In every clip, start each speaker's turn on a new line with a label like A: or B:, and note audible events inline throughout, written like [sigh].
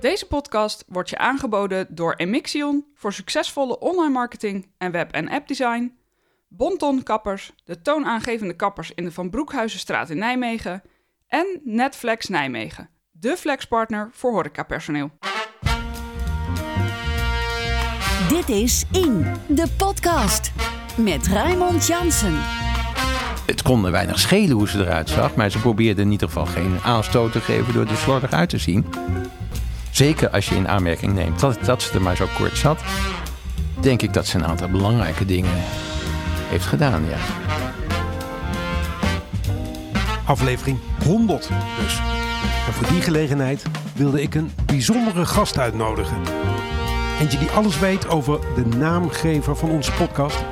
A: Deze podcast wordt je aangeboden door Emixion voor succesvolle online marketing en web- en appdesign, Bonton Kappers, de toonaangevende kappers in de Van Broekhuizenstraat in Nijmegen en Netflex Nijmegen, de flexpartner voor horecapersoneel.
B: Dit is In, de podcast. Met Raymond Jansen.
C: Het kon er weinig schelen hoe ze eruit zag, maar ze probeerde in ieder geval geen aanstoot te geven door er slordig uit te zien. Zeker als je in aanmerking neemt dat, dat ze er maar zo kort zat, denk ik dat ze een aantal belangrijke dingen heeft gedaan. Ja.
D: Aflevering 100 dus. En voor die gelegenheid wilde ik een bijzondere gast uitnodigen. Eentje die alles weet over de naamgever van onze podcast.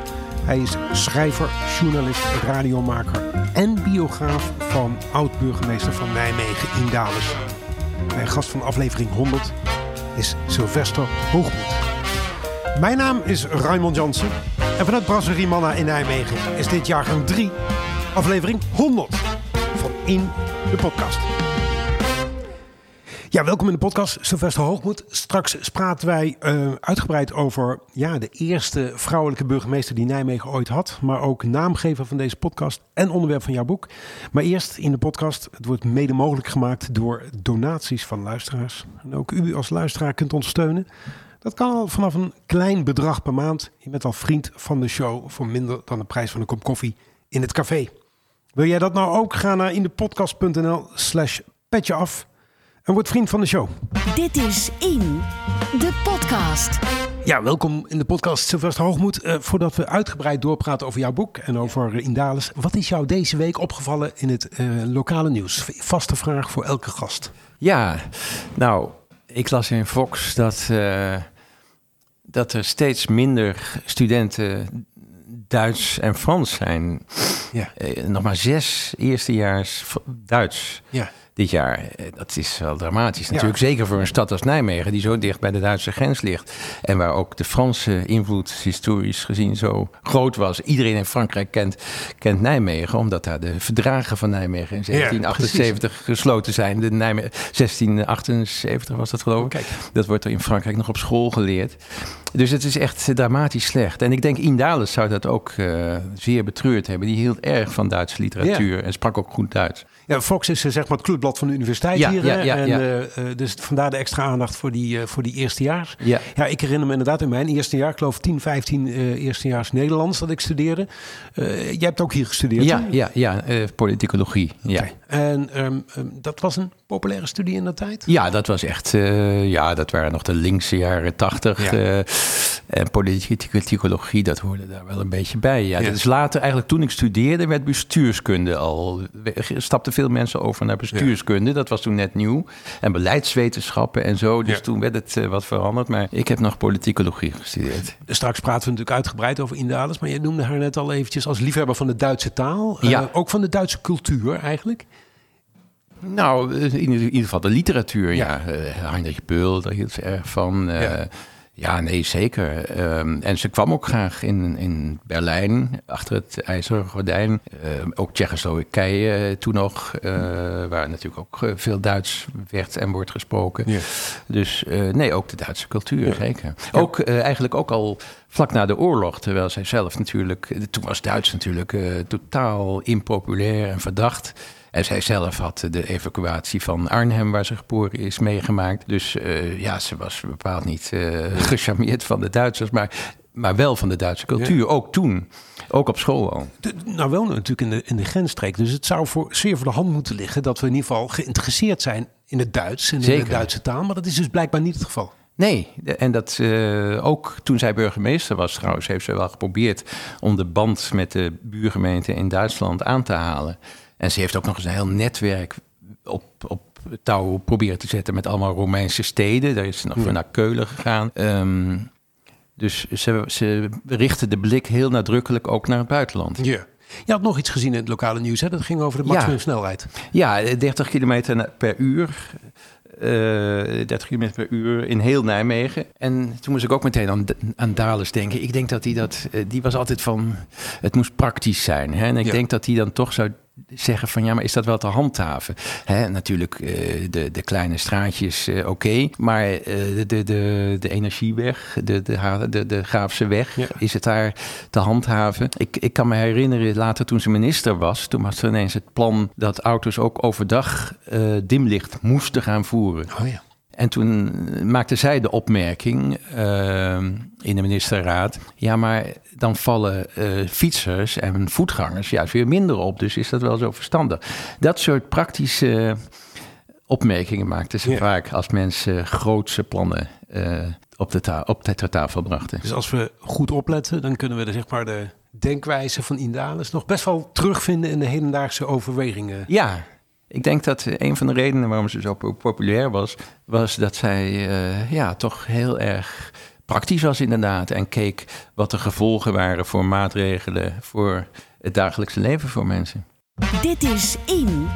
D: Hij is schrijver, journalist, radiomaker en biograaf van oud-burgemeester van Nijmegen, Indales. Mijn gast van aflevering 100 is Sylvester Hoogmoed. Mijn naam is Raymond Jansen en vanuit Brasserie Manna in Nijmegen is dit jaargang 3, aflevering 100 van In de Podcast. Ja, welkom in de podcast, Sylvester Hoogmoed. Straks praten wij uh, uitgebreid over ja, de eerste vrouwelijke burgemeester die Nijmegen ooit had. Maar ook naamgever van deze podcast en onderwerp van jouw boek. Maar eerst in de podcast, het wordt mede mogelijk gemaakt door donaties van luisteraars. En ook u als luisteraar kunt ons steunen. Dat kan al vanaf een klein bedrag per maand. Je bent al vriend van de show voor minder dan de prijs van een kop koffie in het café. Wil jij dat nou ook? Ga naar indepodcast.nl slash petje af en word vriend van de show.
B: Dit is In, de podcast.
D: Ja, welkom in de podcast Sylvester Hoogmoed. Uh, voordat we uitgebreid doorpraten over jouw boek en over uh, Indales. Wat is jou deze week opgevallen in het uh, lokale nieuws? Vaste vraag voor elke gast.
C: Ja, nou, ik las in Fox dat, dat er steeds minder studenten Duits en Frans zijn. Ja. nog maar zes eerstejaars Duits. Ja dit jaar. Eh, dat is wel dramatisch natuurlijk. Zeker voor een stad als Nijmegen, die zo dicht bij de Duitse grens ligt. En waar ook de Franse invloed historisch gezien zo groot was. Iedereen in Frankrijk kent, kent Nijmegen, omdat daar de verdragen van Nijmegen in 1778 gesloten zijn. De Nijmegen, 1678 was dat geloof ik. Kijk. Dat wordt er in Frankrijk nog op school geleerd. Dus het is echt dramatisch slecht. En ik denk Indales zou dat ook uh, zeer betreurd hebben. Die hield erg van Duitse literatuur en sprak ook goed Duits.
D: Ja, Fox is eh, zeg maar het clubblad van de universiteit ja, hier. Ja, ja, en, uh, dus vandaar de extra aandacht voor die, uh, voor die eerstejaars. Ja. ja, ik herinner me inderdaad in mijn eerste jaar, ik geloof 10, 15 uh, eerstejaars Nederlands dat ik studeerde. jij hebt ook hier gestudeerd.
C: Ja, ja, ja politicologie. Ja.
D: En um, um, dat was een populaire studie in de tijd?
C: Ja, dat was echt, ja, dat waren nog de linkse jaren 80. en politicologie, dat hoorde daar wel een beetje bij. Ja, is later, eigenlijk toen ik studeerde, werd bestuurskunde al, stapte veel mensen over naar bestuurskunde. Dat was toen net nieuw. En beleidswetenschappen en zo. Dus toen werd het uh, wat veranderd. Maar ik heb nog politicologie gestudeerd.
D: Straks praten we natuurlijk uitgebreid over Indales. Maar je noemde haar net al eventjes als liefhebber van de Duitse taal. Uh, ja. Ook van de Duitse cultuur eigenlijk.
C: Nou, in ieder geval de literatuur, ja. ja. Uh, Heinrich Beul, daar hield ze erg van. Ja. Ja, nee, zeker. Um, en ze kwam ook graag in, in Berlijn, achter het ijzeren gordijn. Uh, ook Tsjechoslowakije toen nog, uh, waar natuurlijk ook eh, veel Duits werd en wordt gesproken. Ja. Dus nee, ook de Duitse cultuur, ja. zeker. Ook eigenlijk ook al vlak na de oorlog, terwijl zij zelf natuurlijk... Toen was Duits natuurlijk totaal impopulair en verdacht... En zij zelf had de evacuatie van Arnhem, waar ze geboren is, meegemaakt. Dus uh, ja, ze was bepaald niet uh, [laughs] gecharmeerd van de Duitsers, maar, maar wel van de Duitse cultuur. Ook toen. Ook op school al.
D: De, nou, wel natuurlijk in de, in de grensstreek. Dus het zou voor, zeer voor de hand moeten liggen dat we in ieder geval geïnteresseerd zijn in het Duits en in de Duitse taal. Maar dat is dus blijkbaar niet het geval.
C: Nee, en dat uh, ook toen zij burgemeester was trouwens, heeft ze wel geprobeerd om de band met de buurgemeente in Duitsland aan te halen. En ze heeft ook nog eens een heel netwerk op, op touw proberen te zetten met allemaal Romeinse steden. Daar is ze nog ja. naar Keulen gegaan. Um, dus ze, ze richten de blik heel nadrukkelijk ook naar het buitenland.
D: Ja. Je had nog iets gezien in het lokale nieuws, hè? dat ging over de maximumsnelheid.
C: Ja, 30 kilometer per uur. Uh, eh, 30 km per uur in heel Nijmegen. En toen moest ik ook meteen aan, aan Dales denken. Ik denk dat hij dat, uh, die was altijd van, het moest praktisch zijn. Hè? En ik ja. denk dat hij dan toch zou zeggen van ja, maar is dat wel te handhaven? Hè, natuurlijk uh, de, de kleine straatjes uh, oké, maar uh, de, de, de, de energieweg, de, de, de, de Graafse weg, ja. is het daar te handhaven? Ik, ik kan me herinneren, later toen ze minister was, toen was er ineens het plan dat auto's ook overdag dimlicht moesten gaan voeren.
D: Oh ja.
C: En toen maakte zij de opmerking uh, in de ministerraad: ja, maar dan vallen uh, fietsers en voetgangers juist weer minder op. Dus is dat wel zo verstandig? Dat soort praktische opmerkingen maakten ze ja. vaak als mensen grootse plannen uh, op, de ta op de tafel brachten.
D: Dus als we goed opletten, dan kunnen we de, zeg maar, de denkwijze van Indales nog best wel terugvinden in de hedendaagse overwegingen.
C: Ja, ik denk dat een van de redenen waarom ze zo populair was, was dat zij uh, ja, toch heel erg praktisch was inderdaad. En keek wat de gevolgen waren voor maatregelen voor het dagelijkse leven voor mensen.
B: Dit is In,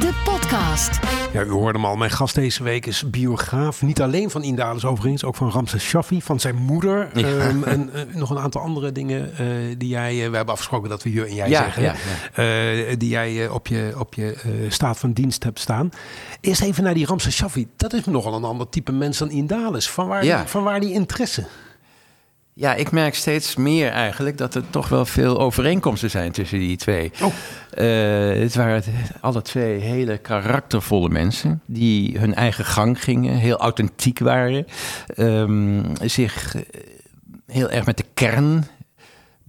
B: de podcast.
D: Ja, u hoorde hem al. Mijn gast deze week is biograaf. Niet alleen van Indales overigens, ook van Ramses Shaffi, van zijn moeder. Ja. Um, en uh, nog een aantal andere dingen uh, die jij... Uh, we hebben afgesproken dat we je en jij
C: ja,
D: zeggen.
C: Ja,
D: die jij op je, op je staat van dienst hebt staan. Eerst even naar die Ramses Shaffi. Dat is nogal een ander type mens dan Indales. Van waar, die, van waar die interesse?
C: Ja, ik merk steeds meer eigenlijk dat er toch wel veel overeenkomsten zijn tussen die twee.
D: Oh.
C: Uh, het waren alle twee hele karaktervolle mensen die hun eigen gang gingen, heel authentiek waren, um, zich heel erg met de kern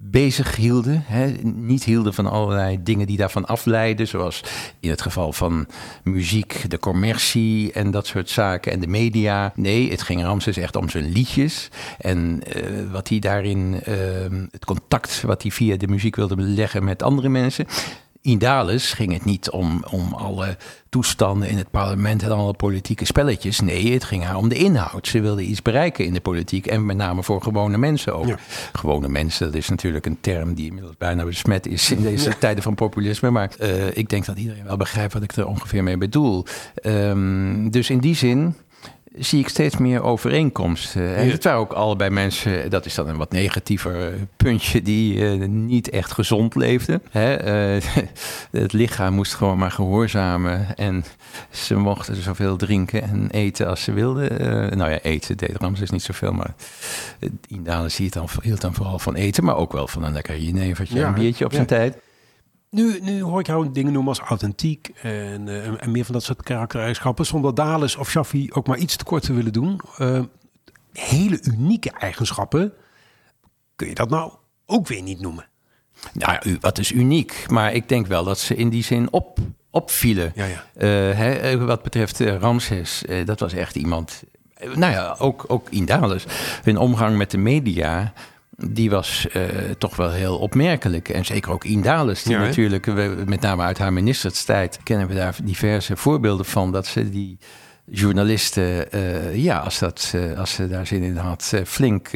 C: bezig hielden. Hè? Niet hielden van allerlei dingen die daarvan afleiden, zoals in het geval van muziek, de commercie en dat soort zaken en de media. Nee, het ging Ramses echt om zijn liedjes en uh, wat hij daarin, uh, het contact wat hij via de muziek wilde leggen met andere mensen. Indales ging het niet om, om alle toestanden in het parlement en alle politieke spelletjes. Nee, het ging haar om de inhoud. Ze wilde iets bereiken in de politiek en met name voor gewone mensen ook. Ja. Gewone mensen, dat is natuurlijk een term die inmiddels bijna besmet is in deze ja. tijden van populisme. Maar uh, ik denk dat iedereen wel begrijpt wat ik er ongeveer mee bedoel. Um, dus in die zin zie ik steeds meer overeenkomsten. En ja. het waren ook allebei mensen, dat is dan een wat negatiever puntje, die uh, niet echt gezond leefden. Hè? Uh, [laughs] het lichaam moest gewoon maar gehoorzamen en ze mochten zoveel drinken en eten als ze wilden. Uh, nou ja, eten deed Ramses niet zoveel, maar Indales hield dan, hield dan vooral van eten, maar ook wel van een lekker jenevertje ja, een biertje op ja. zijn tijd.
D: Nu, nu hoor ik jou dingen noemen als authentiek en, uh, en meer van dat soort karaktereigenschappen. Zonder Dales of Shaffi ook maar iets tekort te willen doen. Uh, hele unieke eigenschappen. Kun je dat nou ook weer niet noemen?
C: Nou, wat is uniek? Maar ik denk wel dat ze in die zin op, opvielen.
D: Ja, ja.
C: Uh, hè, wat betreft Ramses, dat was echt iemand... Nou ja, ook, ook Indales. Hun omgang met de media die was uh, toch wel heel opmerkelijk. En zeker ook Indales, die ja, natuurlijk, we, met name uit haar ministerstijd, kennen we daar diverse voorbeelden van, dat ze die journalisten, uh, ja, als, dat, uh, als ze daar zin in had, flink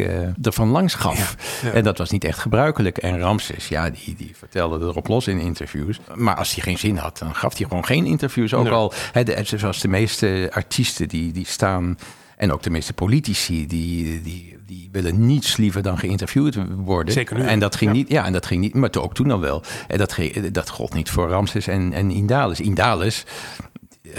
C: ervan langs gaf. Ja, ja. En dat was niet echt gebruikelijk. En Ramses, ja, die, die vertelde erop los in interviews. Maar als hij geen zin had, dan gaf hij gewoon geen interviews. Ook nee. al, hè, de, zoals de meeste artiesten, die, die staan... En ook de meeste politici, die, die, die willen niets liever dan geïnterviewd worden.
D: Zeker nu.
C: En dat ging
D: ja.
C: niet, ja, en dat ging niet, maar ook toen al wel. En dat, dat gold niet voor Ramses en, en Indales. Indales, uh,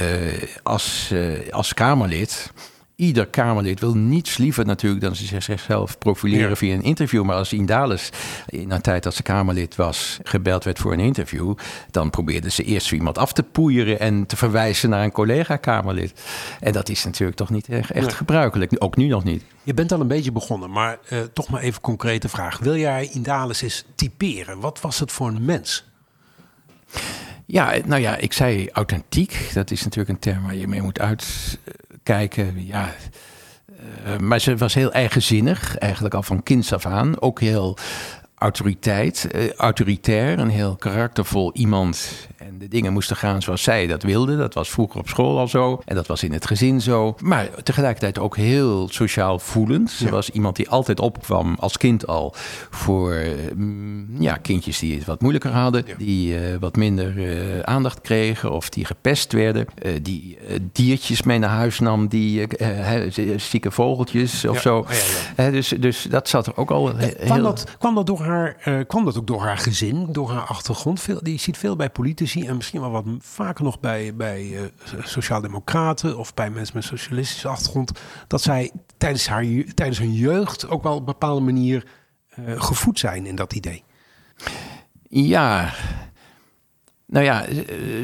C: als, uh, als Kamerlid, ieder Kamerlid wil niets liever natuurlijk dan ze zichzelf profileren ja. via een interview. Maar als Indales in een tijd dat ze Kamerlid was gebeld werd voor een interview, dan probeerde ze eerst iemand af te poeieren en te verwijzen naar een collega-Kamerlid. En dat is natuurlijk toch niet echt, echt ja. gebruikelijk, ook nu nog niet.
D: Je bent al een beetje begonnen, maar uh, toch maar even concrete vraag. Wil jij Indales eens typeren? Wat was het voor een mens?
C: Ja, nou ja, ik zei authentiek. Dat is natuurlijk een term waar je mee moet uitkijken. Ja, uh, maar ze was heel eigenzinnig, eigenlijk al van kinds af aan. Ook heel autoriteit, uh, autoritair, een heel karaktervol iemand. De dingen moesten gaan zoals zij dat wilde. Dat was vroeger op school al zo. En dat was in het gezin zo. Maar tegelijkertijd ook heel sociaal voelend. Ze was iemand die altijd opkwam als kind al voor mm, ja, kindjes die het wat moeilijker hadden. Die uh, wat minder uh, aandacht kregen of die gepest werden. Uh, die diertjes mee naar huis nam, die zieke vogeltjes of zo. Oh, dus, dus dat zat er ook al heel...
D: Kwam dat, kwam dat, door haar, kwam dat ook door haar gezin, door haar achtergrond? Veel, die ziet veel bij politici en misschien wel wat vaker nog bij, bij sociaaldemocraten of bij mensen met socialistische achtergrond. Dat zij tijdens, haar, tijdens hun jeugd ook wel op een bepaalde manier gevoed zijn in dat idee.
C: Ja, nou ja,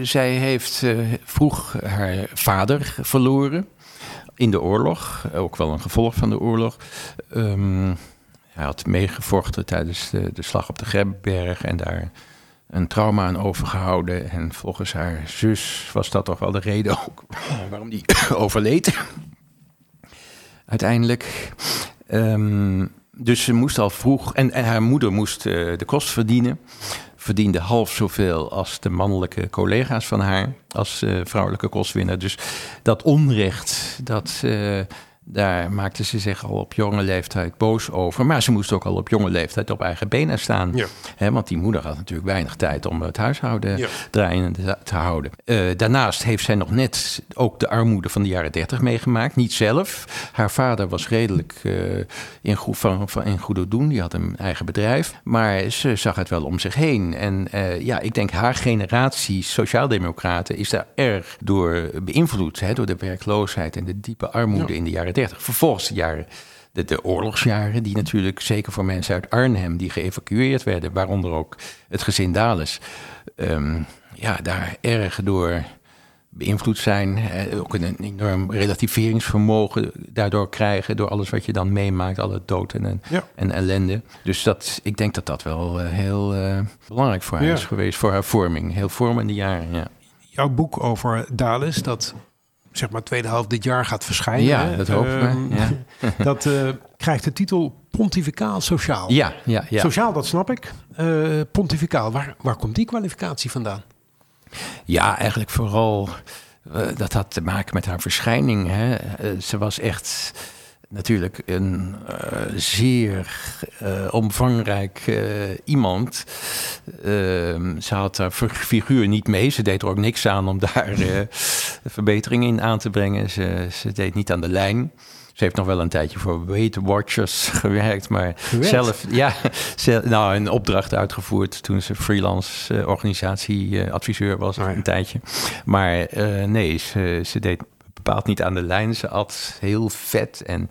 C: zij heeft uh, vroeg haar vader verloren in de oorlog. Ook wel een gevolg van de oorlog. Um, hij had meegevochten tijdens de, de, slag op de Grebberg en daar een trauma aan overgehouden. En volgens haar zus was dat toch wel de reden ook [laughs] waarom die [coughs] overleed. Uiteindelijk. Um, dus ze moest al vroeg, en, en haar moeder moest uh, de kost verdienen. Verdiende half zoveel als de mannelijke collega's van haar, als uh, vrouwelijke kostwinner. Dus dat onrecht, dat, uh, daar maakte ze zich al op jonge leeftijd boos over. Maar ze moest ook al op jonge leeftijd op eigen benen staan. Ja. want die moeder had natuurlijk weinig tijd om het huishouden ja. draaiende te houden. Uh, daarnaast heeft zij nog net ook de armoede van de jaren dertig meegemaakt. Niet zelf. Haar vader was redelijk uh, in, goed, van, van, in goede doen. Die had een eigen bedrijf. Maar ze zag het wel om zich heen. En uh, ja, ik denk haar generatie sociaaldemocraten is daar erg door beïnvloed. Door de werkloosheid en de diepe armoede ja. in de jaren 30. Vervolgens de jaren, de, de, oorlogsjaren, die natuurlijk zeker voor mensen uit Arnhem die geëvacueerd werden, waaronder ook het gezin Dales, um, ja, daar erg door beïnvloed zijn. Eh, ook een enorm relativeringsvermogen daardoor krijgen, door alles wat je dan meemaakt, alle dood en, ja. en ellende. Dus dat, ik denk dat dat wel uh, heel uh, belangrijk voor haar ja. is geweest, voor haar vorming. Heel vormende jaren, ja.
D: Jouw boek over Dales, dat zeg maar tweede helft dit jaar gaat verschijnen.
C: Ja, dat hoop ik. Uh, ja. [laughs]
D: dat uh, krijgt de titel Pontificaal Sociaal.
C: Ja, ja, ja.
D: Sociaal, dat snap ik. Uh, pontificaal, waar, waar komt die kwalificatie vandaan?
C: Ja, eigenlijk vooral... dat had te maken met haar verschijning. Hè. ze was echt natuurlijk een uh, zeer uh, omvangrijk uh, iemand. Ehm, ze had haar figuur niet mee. Ze deed er ook niks aan om daar [laughs] verbeteringen in aan te brengen. Ze, ze, deed niet aan de lijn. Ze heeft nog wel een tijdje voor Weight Watchers [laughs] gewerkt, maar zelf, ja, zelf, nou, een opdracht uitgevoerd toen ze freelance organisatieadviseur was, oh een tijdje. Maar nee, ze, ze deed bepaald niet aan de lijn. Ze at heel vet en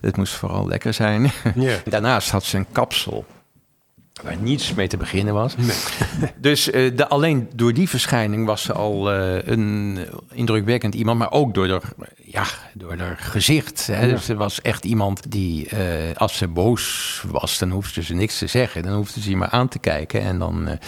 C: het moest vooral lekker zijn. Yeah. [laughs] Daarnaast had ze een kapsel waar niets mee te beginnen was. Nee. [laughs] dus uh, de, alleen door die verschijning was ze al uh, een indrukwekkend iemand, maar ook door haar, ja, door haar gezicht. Hè. Ja. Dus ze was echt iemand die, uh, als ze boos was, dan hoefde ze niks te zeggen. Dan hoefde ze maar aan te kijken en dan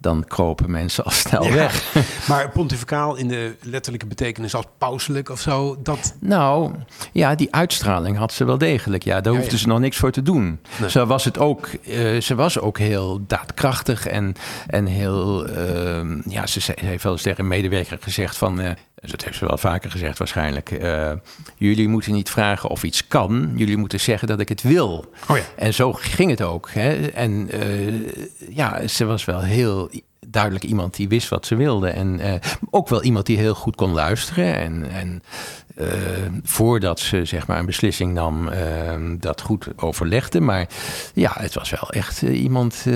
C: dan kropen mensen al snel ja, weg. [laughs]
D: Maar pontificaal in de letterlijke betekenis als pauselijk of zo, dat...
C: Nou, ja, die uitstraling had ze wel degelijk. Ja, daar hoefde ja, ze nog niks voor te doen. Nee. Zo was het ook, uh, ze was ook heel daadkrachtig en, en heel... Uh, ja, ze, ze, heeft wel eens tegen een medewerker gezegd van... Uh, dat heeft ze wel vaker gezegd waarschijnlijk. Uh, jullie moeten niet vragen of iets kan. Jullie moeten zeggen dat ik het wil.
D: Oh ja.
C: En zo ging het ook. Hè? En uh, ja, ze was wel heel duidelijk iemand die wist wat ze wilde. En uh, ook wel iemand die heel goed kon luisteren. En, en voordat ze zeg maar, een beslissing nam, dat goed overlegde. Maar ja, het was wel echt iemand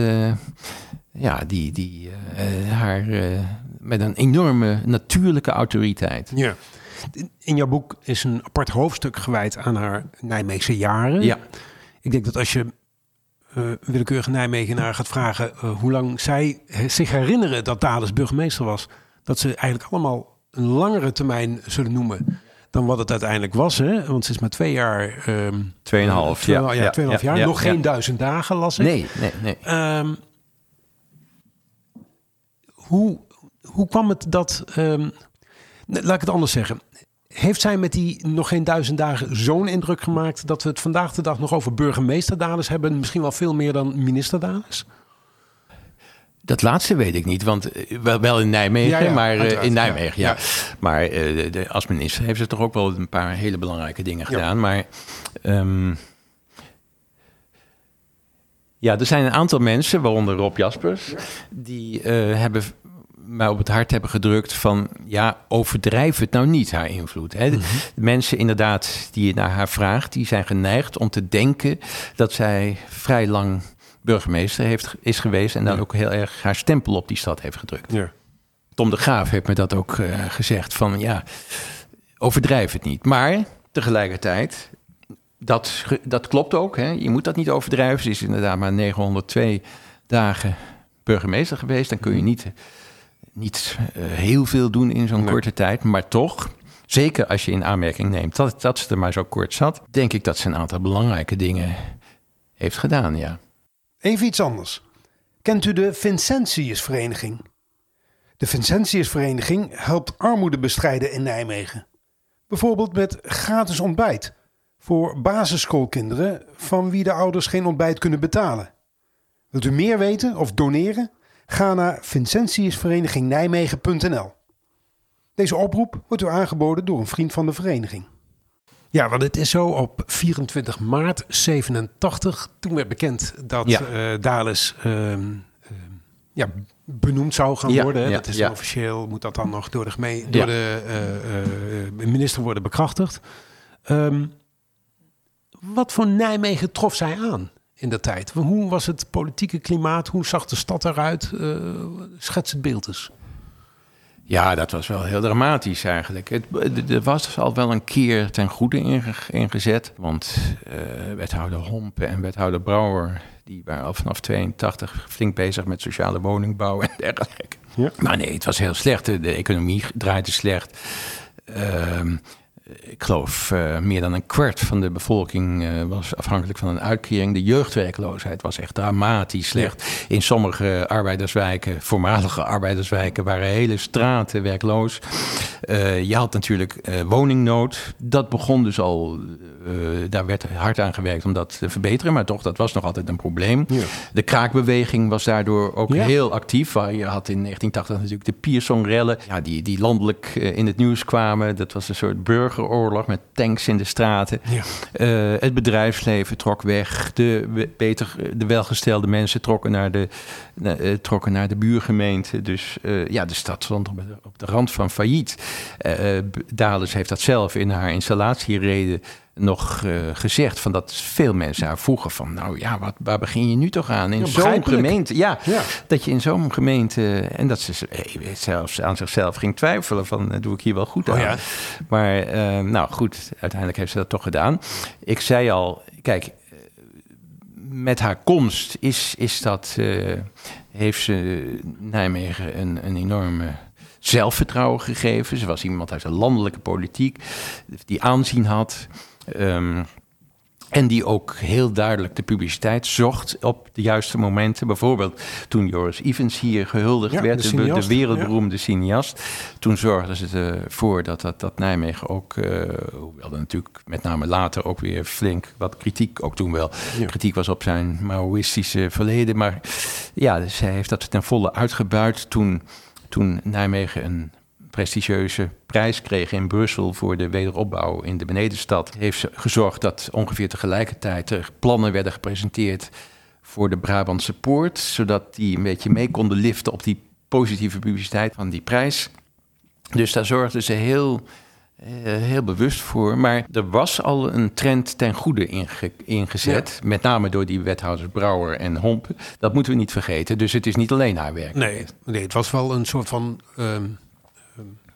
C: ja, die, die haar met een enorme natuurlijke autoriteit.
D: Ja. In jouw boek is een apart hoofdstuk gewijd aan haar Nijmeegse jaren.
C: Ja.
D: Ik denk dat als je uh, willekeurige Nijmegenaar gaat vragen uh, hoe lang zij zich herinneren dat Dales burgemeester was, dat ze eigenlijk allemaal een langere termijn zullen noemen dan wat het uiteindelijk was. Hè? Want ze is maar twee jaar. Um,
C: tweeënhalf, ja.
D: ja, tweeënhalf ja, jaar. Ja, Nog geen duizend dagen las ik.
C: Nee, nee, nee. Um,
D: hoe, hoe kwam het dat. Um, laat ik het anders zeggen. Heeft zij met die nog geen duizend dagen zo'n indruk gemaakt dat we het vandaag de dag nog over burgemeesterdades hebben? Misschien wel veel meer dan ministerdades?
C: Dat laatste weet ik niet, want eh, wel, in Nijmegen,
D: Ja, ja,
C: maar eh, in Nijmegen, ja.
D: ja.
C: Maar eh, de, de- als minister heeft ze toch ook wel een paar hele belangrijke dingen gedaan. Maar ehm, ja, er zijn een aantal mensen, waaronder Rob Jaspers, die hebben mij op het hart hebben gedrukt van ja, overdrijf het nou niet, haar invloed. Hè. De mensen inderdaad die je naar haar vraagt, die zijn geneigd om te denken dat zij vrij lang burgemeester heeft, is geweest en dan
D: Ja.
C: ook heel erg haar stempel op die stad heeft gedrukt.
D: Ja.
C: Tom de Graaf heeft me dat ook eh, gezegd van ja, overdrijf het niet. Maar tegelijkertijd, dat, dat klopt ook. Hè? Je moet dat niet overdrijven. Ze is inderdaad maar 902 dagen burgemeester geweest. Dan kun je niet, niet eh, heel veel doen in zo'n
D: Nee.
C: korte tijd. Maar toch, zeker als je in aanmerking neemt dat, dat ze er maar zo kort zat, denk ik dat ze een aantal belangrijke dingen heeft gedaan. Ja.
D: Even iets anders. Kent u de Vincentiusvereniging? De Vincentiusvereniging helpt armoede bestrijden in Nijmegen. Bijvoorbeeld met gratis ontbijt voor basisschoolkinderen van wie de ouders geen ontbijt kunnen betalen. Wilt u meer weten of doneren? Ga naar vincentiusverenigingnijmegen.nl. Deze oproep wordt u aangeboden door een vriend van de vereniging. Ja, want het is zo op 24 maart 87. Toen werd bekend dat
C: Ja.
D: eh Dales ehm, ehm, ja, benoemd zou gaan
C: Ja,
D: worden.
C: ja,
D: dat is
C: ja.
D: officieel, moet dat dan nog door de, gemeen, door de eh, eh, minister worden bekrachtigd. Ehm, wat voor Nijmegen trof zij aan in dat tijd? Hoe was het politieke klimaat? Hoe zag de stad eruit? Eh, schets het beeld eens.
C: Ja, dat was wel heel dramatisch eigenlijk. Het, er was al wel een keer ten goede inge- ingezet. Want eh, wethouder Hompen en wethouder Brouwer... die waren al vanaf 82 flink bezig met sociale woningbouw en dergelijke.
D: Ja.
C: Maar nee, het was heel slecht. De, de economie draaide slecht. Ehm, ik geloof uh, meer dan een kwart van de bevolking uh, was afhankelijk van een uitkering. De jeugdwerkloosheid was echt dramatisch slecht. In sommige arbeiderswijken, voormalige arbeiderswijken, waren hele straten werkloos. Uh, je had natuurlijk woningnood. Dat begon dus al, daar werd hard aan gewerkt om dat te verbeteren. Maar toch, dat was nog altijd een probleem. Ja. De kraakbeweging was daardoor ook ja. heel actief. Je had in 1980 natuurlijk de Piersongrellen, ja, die, die landelijk in het nieuws kwamen. Dat was een soort burger burgeroorlog met tanks in de straten. Ja. Uh, het bedrijfsleven trok weg. De, beter, de welgestelde mensen trokken naar de, uh, trokken naar de buurgemeente. Dus uh, ja, de stad stond op de, op de rand van failliet. Dales heeft dat zelf in haar installatiereden nog uh, gezegd. Van dat veel mensen haar vroegen van... nou ja, wat, waar begin je nu toch aan? In ja, zo'n gemeente. Ja, ja, dat je in zo'n gemeente... en dat ze zelfs aan zichzelf ging twijfelen van... doe ik hier wel goed aan? Oh ja. Maar uh, nou goed, uiteindelijk heeft ze dat toch gedaan. Ik zei al, kijk... met haar komst is, is dat, uh, heeft ze Nijmegen een, een enorme zelfvertrouwen gegeven. Ze was iemand uit de landelijke politiek die aanzien had. Um, en die ook heel duidelijk de publiciteit zocht op de juiste momenten. Bijvoorbeeld toen Joris Evans hier gehuldigd ja, werd, de, de, de wereldberoemde ja. cineast. Toen zorgden ze ervoor dat, dat, dat Nijmegen ook, uh, hoewel er natuurlijk met name later ook weer flink wat kritiek, ook toen wel, ja. kritiek was op zijn Maoïstische verleden. Maar ja, zij heeft dat ten volle uitgebuit toen, toen Nijmegen een prestigieuze prijs kreeg in Brussel voor de wederopbouw in de benedenstad, heeft ze gezorgd dat ongeveer tegelijkertijd er plannen werden gepresenteerd voor de Brabantse Poort, zodat die een beetje mee konden liften op die positieve publiciteit van die prijs. Dus daar zorgde ze heel, heel bewust voor. Maar er was al een trend ten goede inge ingezet, ja. met name door die wethouders Brouwer en Hompen. Dat moeten we niet vergeten. Dus het is niet alleen haar werk.
D: Nee, nee het was wel een soort van... Um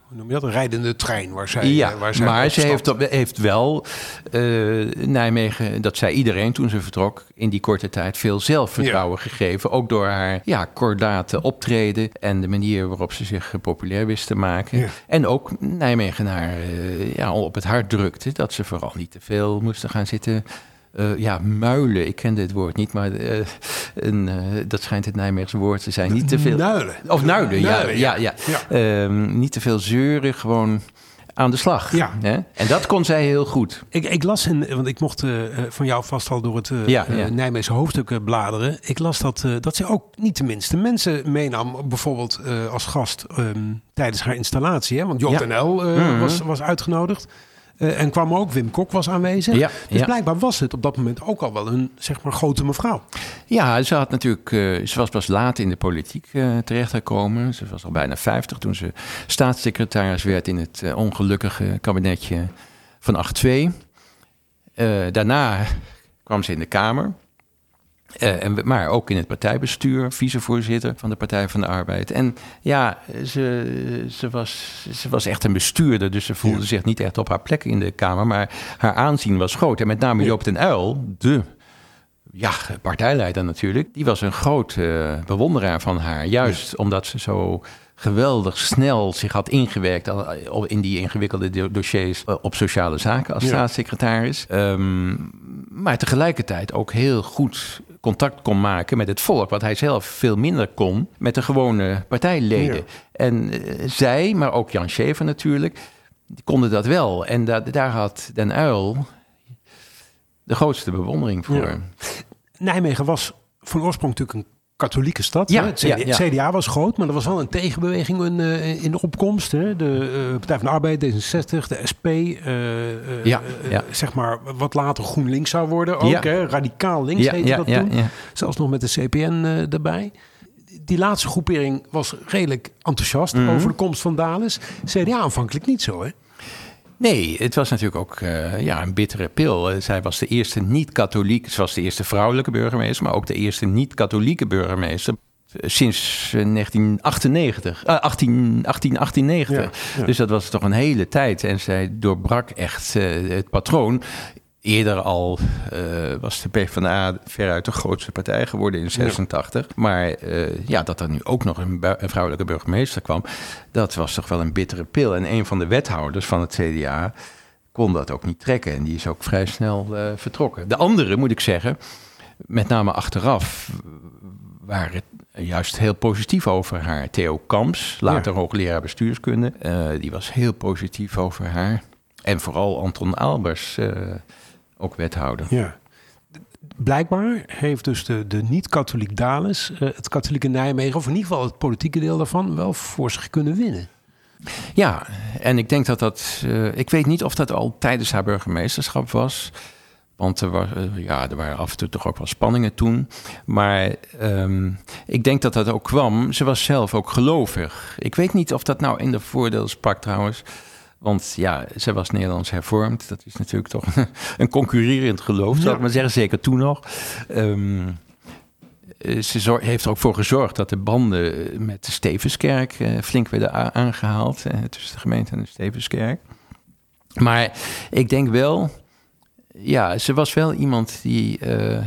D: hoe noem je dat? Een rijdende trein waar zij.
C: Ja,
D: waar zij
C: maar ze heeft, heeft wel uh, Nijmegen, dat zei iedereen toen ze vertrok, in die korte tijd veel zelfvertrouwen ja. gegeven. Ook door haar ja, kordate optreden en de manier waarop ze zich populair wist te maken. Ja. En ook Nijmegen haar uh, ja, op het hart drukte dat ze vooral niet te veel moesten gaan zitten. Uh, ja, muilen, ik ken dit woord niet, maar uh, een, uh, dat schijnt het Nijmeegse woord te zijn. Niet te veel.
D: Nuilen.
C: Of nuilen,
D: nuilen
C: ja. ja, ja. ja. Um, niet te veel zeuren, gewoon aan de slag.
D: Ja.
C: Hè? En dat kon zij heel goed.
D: Ik, ik las, in, want ik mocht uh, van jou vast al door het uh,
C: Ja, ja.
D: Nijmeegse hoofdstuk bladeren. Ik las dat, uh, dat ze ook niet de minste mensen meenam, bijvoorbeeld als gast um, tijdens haar installatie. Hè? Want JNL
C: Mhm.
D: was, was uitgenodigd. Uh, en kwam ook, Wim Kok was aanwezig.
C: Ja,
D: dus
C: ja.
D: blijkbaar was het op dat moment ook al wel een zeg maar, grote mevrouw.
C: Ja, ze had natuurlijk, uh, ze was pas laat in de politiek uh, terechtgekomen. Ze was al bijna 50 toen ze staatssecretaris werd in het uh, ongelukkige kabinetje van 8-2. daarna kwam ze in de Kamer. Uh, en, maar ook in het partijbestuur, vicevoorzitter van de Partij van de Arbeid. En ja, ze, ze, was, ze was echt een bestuurder, dus ze voelde ja. zich niet echt op haar plek in de Kamer. Maar haar aanzien was groot. En met name Joop den Uyl, de ja, partijleider natuurlijk, die was een groot uh, bewonderaar van haar. Juist ja. omdat ze zo geweldig snel zich had ingewerkt in die ingewikkelde dossiers op sociale zaken als ja. staatssecretaris. Um, maar tegelijkertijd ook heel goed contact kon maken met het volk, wat hij zelf veel minder kon met de gewone partijleden. Ja. En uh, zij, maar ook Jan Schever natuurlijk, die konden dat wel. En da daar had Den Uyl de grootste bewondering voor.
D: Ja. Nijmegen was van oorsprong natuurlijk een katholieke stad.
C: Ja,
D: hè? Het CDA,
C: ja, ja.
D: CDA, was groot, maar er was wel een tegenbeweging in, uh, in de opkomst. Hè? De uh, Partij van de Arbeid, D66, de SP, uh,
C: ja, ja.
D: zeg maar wat later GroenLinks zou worden ook. Hè? Radicaal links
C: ja,
D: heette
C: ja,
D: dat
C: ja,
D: toen. Zelfs nog met de CPN erbij. Die laatste groepering was redelijk enthousiast
C: Mhm.
D: over de komst van Dales. CDA aanvankelijk niet zo, hè?
C: Nee, het was natuurlijk ook uh, ja, een bittere pil. Uh, zij was de eerste niet-katholiek, ze was de eerste vrouwelijke burgemeester, maar ook de eerste niet-katholieke burgemeester. uh, Sinds 1998, 18, 18, 1890.
D: Ja, ja.
C: Dus dat was toch een hele tijd. En zij doorbrak echt uh, het patroon. Eerder al uh, was de PvdA veruit de grootste partij geworden in 86. Ja. Maar uh, ja, dat er nu ook nog een, een, vrouwelijke burgemeester kwam, dat was toch wel een bittere pil. En een van de wethouders van het CDA kon dat ook niet trekken. En die is ook vrij snel uh, vertrokken. De andere, moet ik zeggen, met name achteraf, waren juist heel positief over haar. Theo Kamps, later ja. hoogleraar bestuurskunde, die was heel positief over haar. En vooral Anton Albers ook wethouder.
D: Ja. Blijkbaar heeft dus de, de niet-katholiek Dales uh, het katholieke Nijmegen, of in ieder geval het politieke deel daarvan, wel voor zich kunnen winnen.
C: Ja, en ik denk dat dat. Uh, ik weet niet of dat al tijdens haar burgemeesterschap was. Want er, was, uh, ja, er waren af en toe toch ook wel spanningen toen. Maar um, ik denk dat dat ook kwam. Ze was zelf ook gelovig. Ik weet niet of dat nou in de voordeel sprak trouwens. Want ja, ze was Nederlands hervormd. Dat is natuurlijk toch [laughs] een concurrerend geloof, ja. zou ik maar zeggen. Zeker toen nog. Um, ze heeft er ook voor gezorgd dat de banden met de Stevenskerk uh, flink werden aangehaald. Uh, tussen de gemeente en de Stevenskerk. Maar ik denk wel... Ja, ze was wel iemand die uh,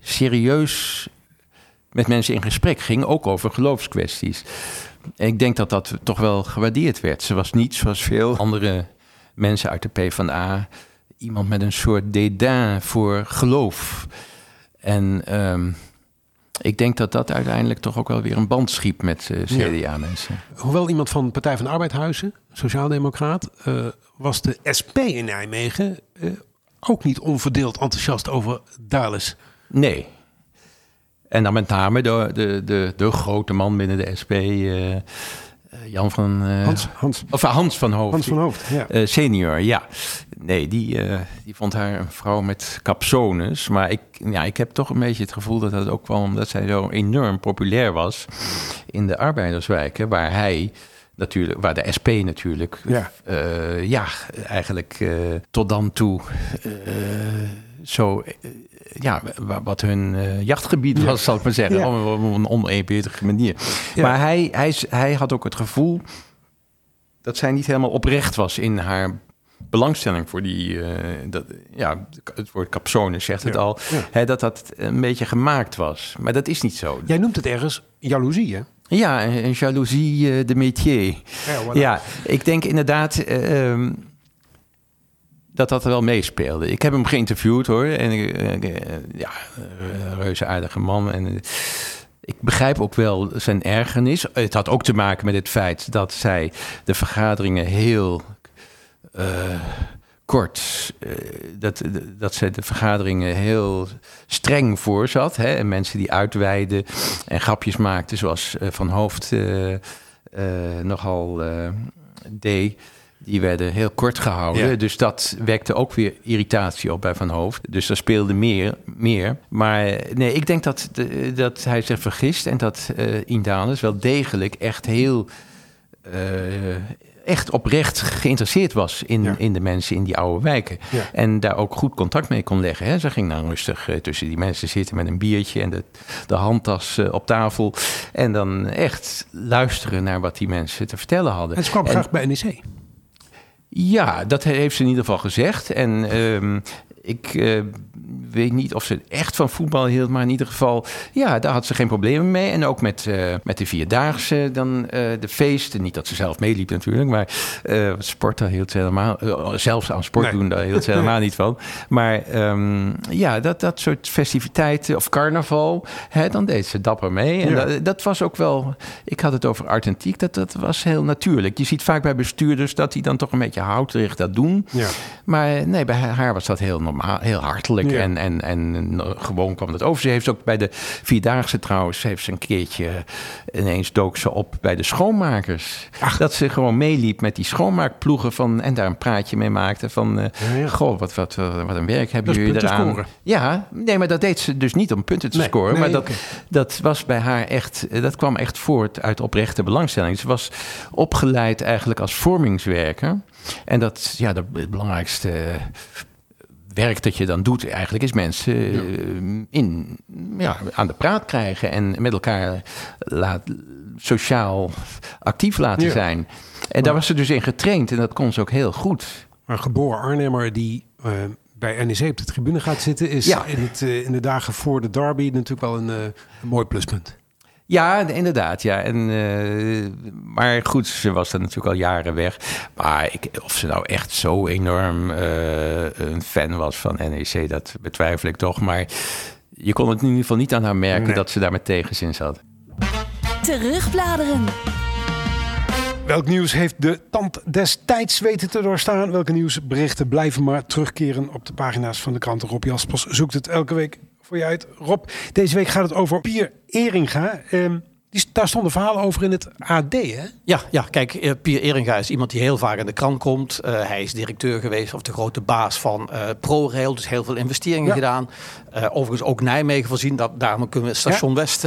C: serieus met mensen in gesprek ging. Ook over geloofskwesties. Ik denk dat dat toch wel gewaardeerd werd. Ze was niet zoals veel andere mensen uit de PvdA... iemand met een soort dédain voor geloof. En um, ik denk dat dat uiteindelijk toch ook wel weer een band schiep met uh, CDA-mensen.
D: Ja. Hoewel iemand van de Partij van de Arbeid Huizen, sociaaldemocraat... Uh, was de SP in Nijmegen uh, ook niet onverdeeld enthousiast over Dales.
C: Nee, en dan met name de, de, de, de grote man binnen de SP, uh, Jan van... Uh,
D: Hans, Hans.
C: Of Hans van Hoofd.
D: Hans van Hoofd, ja.
C: Uh, senior, ja. Nee, die, die vond haar een vrouw met capsones. Maar ik, ja, ik heb toch een beetje het gevoel dat dat ook kwam... omdat zij zo enorm populair was in de arbeiderswijken... waar hij natuurlijk, waar de SP natuurlijk,
D: ja,
C: ja eigenlijk tot dan toe zo, ja, wat hun jachtgebied was, ja. zal ik maar zeggen, ja. op, op, een oneerbidige manier. Ja. Maar hij, hij, hij had ook het gevoel dat zij niet helemaal oprecht was in haar belangstelling voor die, dat, ja, het woord capsone zegt het al, hè, dat dat een beetje gemaakt was. Maar dat is niet zo.
D: Jij noemt het ergens jaloezie, hè?
C: Ja, een jaloezie de métier.
D: Ja, voilà.
C: ja, ik denk inderdaad uh, dat dat wel meespeelde. Ik heb hem geïnterviewd hoor. En uh, ja, reuze aardige man. En ik begrijp ook wel zijn ergernis. Het had ook te maken met het feit dat zij de vergaderingen heel kort. dat, dat ze de vergaderingen heel streng voorzat. Hè? En mensen die uitweiden en grapjes maakten, zoals Van Hoofd nogal deed die werden heel kort gehouden. Dus dat wekte ook weer irritatie op bij Van Hoofd. Dus er speelde meer. meer. Maar nee, ik denk dat, dat hij zich vergist en dat uh, Indales wel degelijk echt heel. Uh, echt oprecht geïnteresseerd was in, in de mensen in die oude wijken. En daar ook goed contact mee kon leggen. Hè. Ze ging dan rustig uh, tussen die mensen zitten met een biertje en de, de handtas uh, op tafel. En dan echt luisteren naar wat die mensen te vertellen hadden.
D: En ze kwam graag bij NEC.
C: Ja, dat heeft ze in ieder geval gezegd. En um, ik uh, weet niet of ze echt van voetbal hield, maar in ieder geval, ja, daar had ze geen problemen mee. En ook met, uh, met de vierdaagse, dan uh, de feesten. Niet dat ze zelf meeliep natuurlijk, maar sport daar hield ze helemaal, zelfs aan sport nee. doen, daar hield ze [laughs] helemaal niet van. Maar um, ja, dat, dat soort festiviteiten of carnaval, hè, dan deed ze dapper mee. En ja. dat, dat, was ook wel, ik had het over authentiek, dat, dat was heel natuurlijk. Je ziet vaak bij bestuurders dat die dan toch een beetje houterig dat doen. Ja. Maar nee, bij haar was dat heel normaal, heel hartelijk. Ja. En, en, en gewoon kwam het over. Ze heeft ook bij de Vierdaagse trouwens, heeft ze een keertje ineens dook ze op bij de schoonmakers. Ach. Dat ze gewoon meeliep met die schoonmaakploegen van, en daar een praatje mee maakte van, uh, ja, ja. goh, wat, wat, wat een werk hebben jullie eraan.
D: Scoren.
C: Ja, nee, maar dat deed ze dus niet om punten te nee, scoren. Nee, maar dat, okay. dat was bij haar echt, dat kwam echt voort uit oprechte belangstelling. Ze was opgeleid eigenlijk als vormingswerker. En dat, ja, de, belangrijkste werk dat je dan doet eigenlijk is mensen ja. in, ja, aan de praat krijgen en met elkaar laat, sociaal actief laten ja. zijn. En maar, daar was ze dus in getraind en dat kon ze ook heel goed.
D: Maar geboren Arnhemmer die uh, bij NEC op de tribune gaat zitten, is ja. in, het, uh, in de dagen voor de derby natuurlijk wel een, uh, een mooi pluspunt.
C: Ja, inderdaad. Ja. En, uh, maar goed, ze was dan natuurlijk al jaren weg. Maar ik, of ze nou echt zo enorm uh, een fan was van NEC, dat betwijfel ik toch. Maar je kon het in ieder geval niet aan haar merken nee. dat ze daar met tegenzin zat.
B: Terugbladeren.
D: Welk nieuws heeft de tand destijds weten te doorstaan? Welke nieuwsberichten blijven maar terugkeren op de pagina's van de kranten? Rob Jaspers zoekt het elke week voor je uit. Rob, deze week gaat het over Pier Eringa. Um, die, daar stonden verhalen over in het AD, hè?
E: Ja, ja kijk, uh, Pier Eringa is iemand die heel vaak in de krant komt. Uh, hij is directeur geweest of de grote baas van uh, ProRail, dus heel veel investeringen ja. gedaan. overigens ook Nijmegen voorzien, dat, daarom kunnen we Station ja? West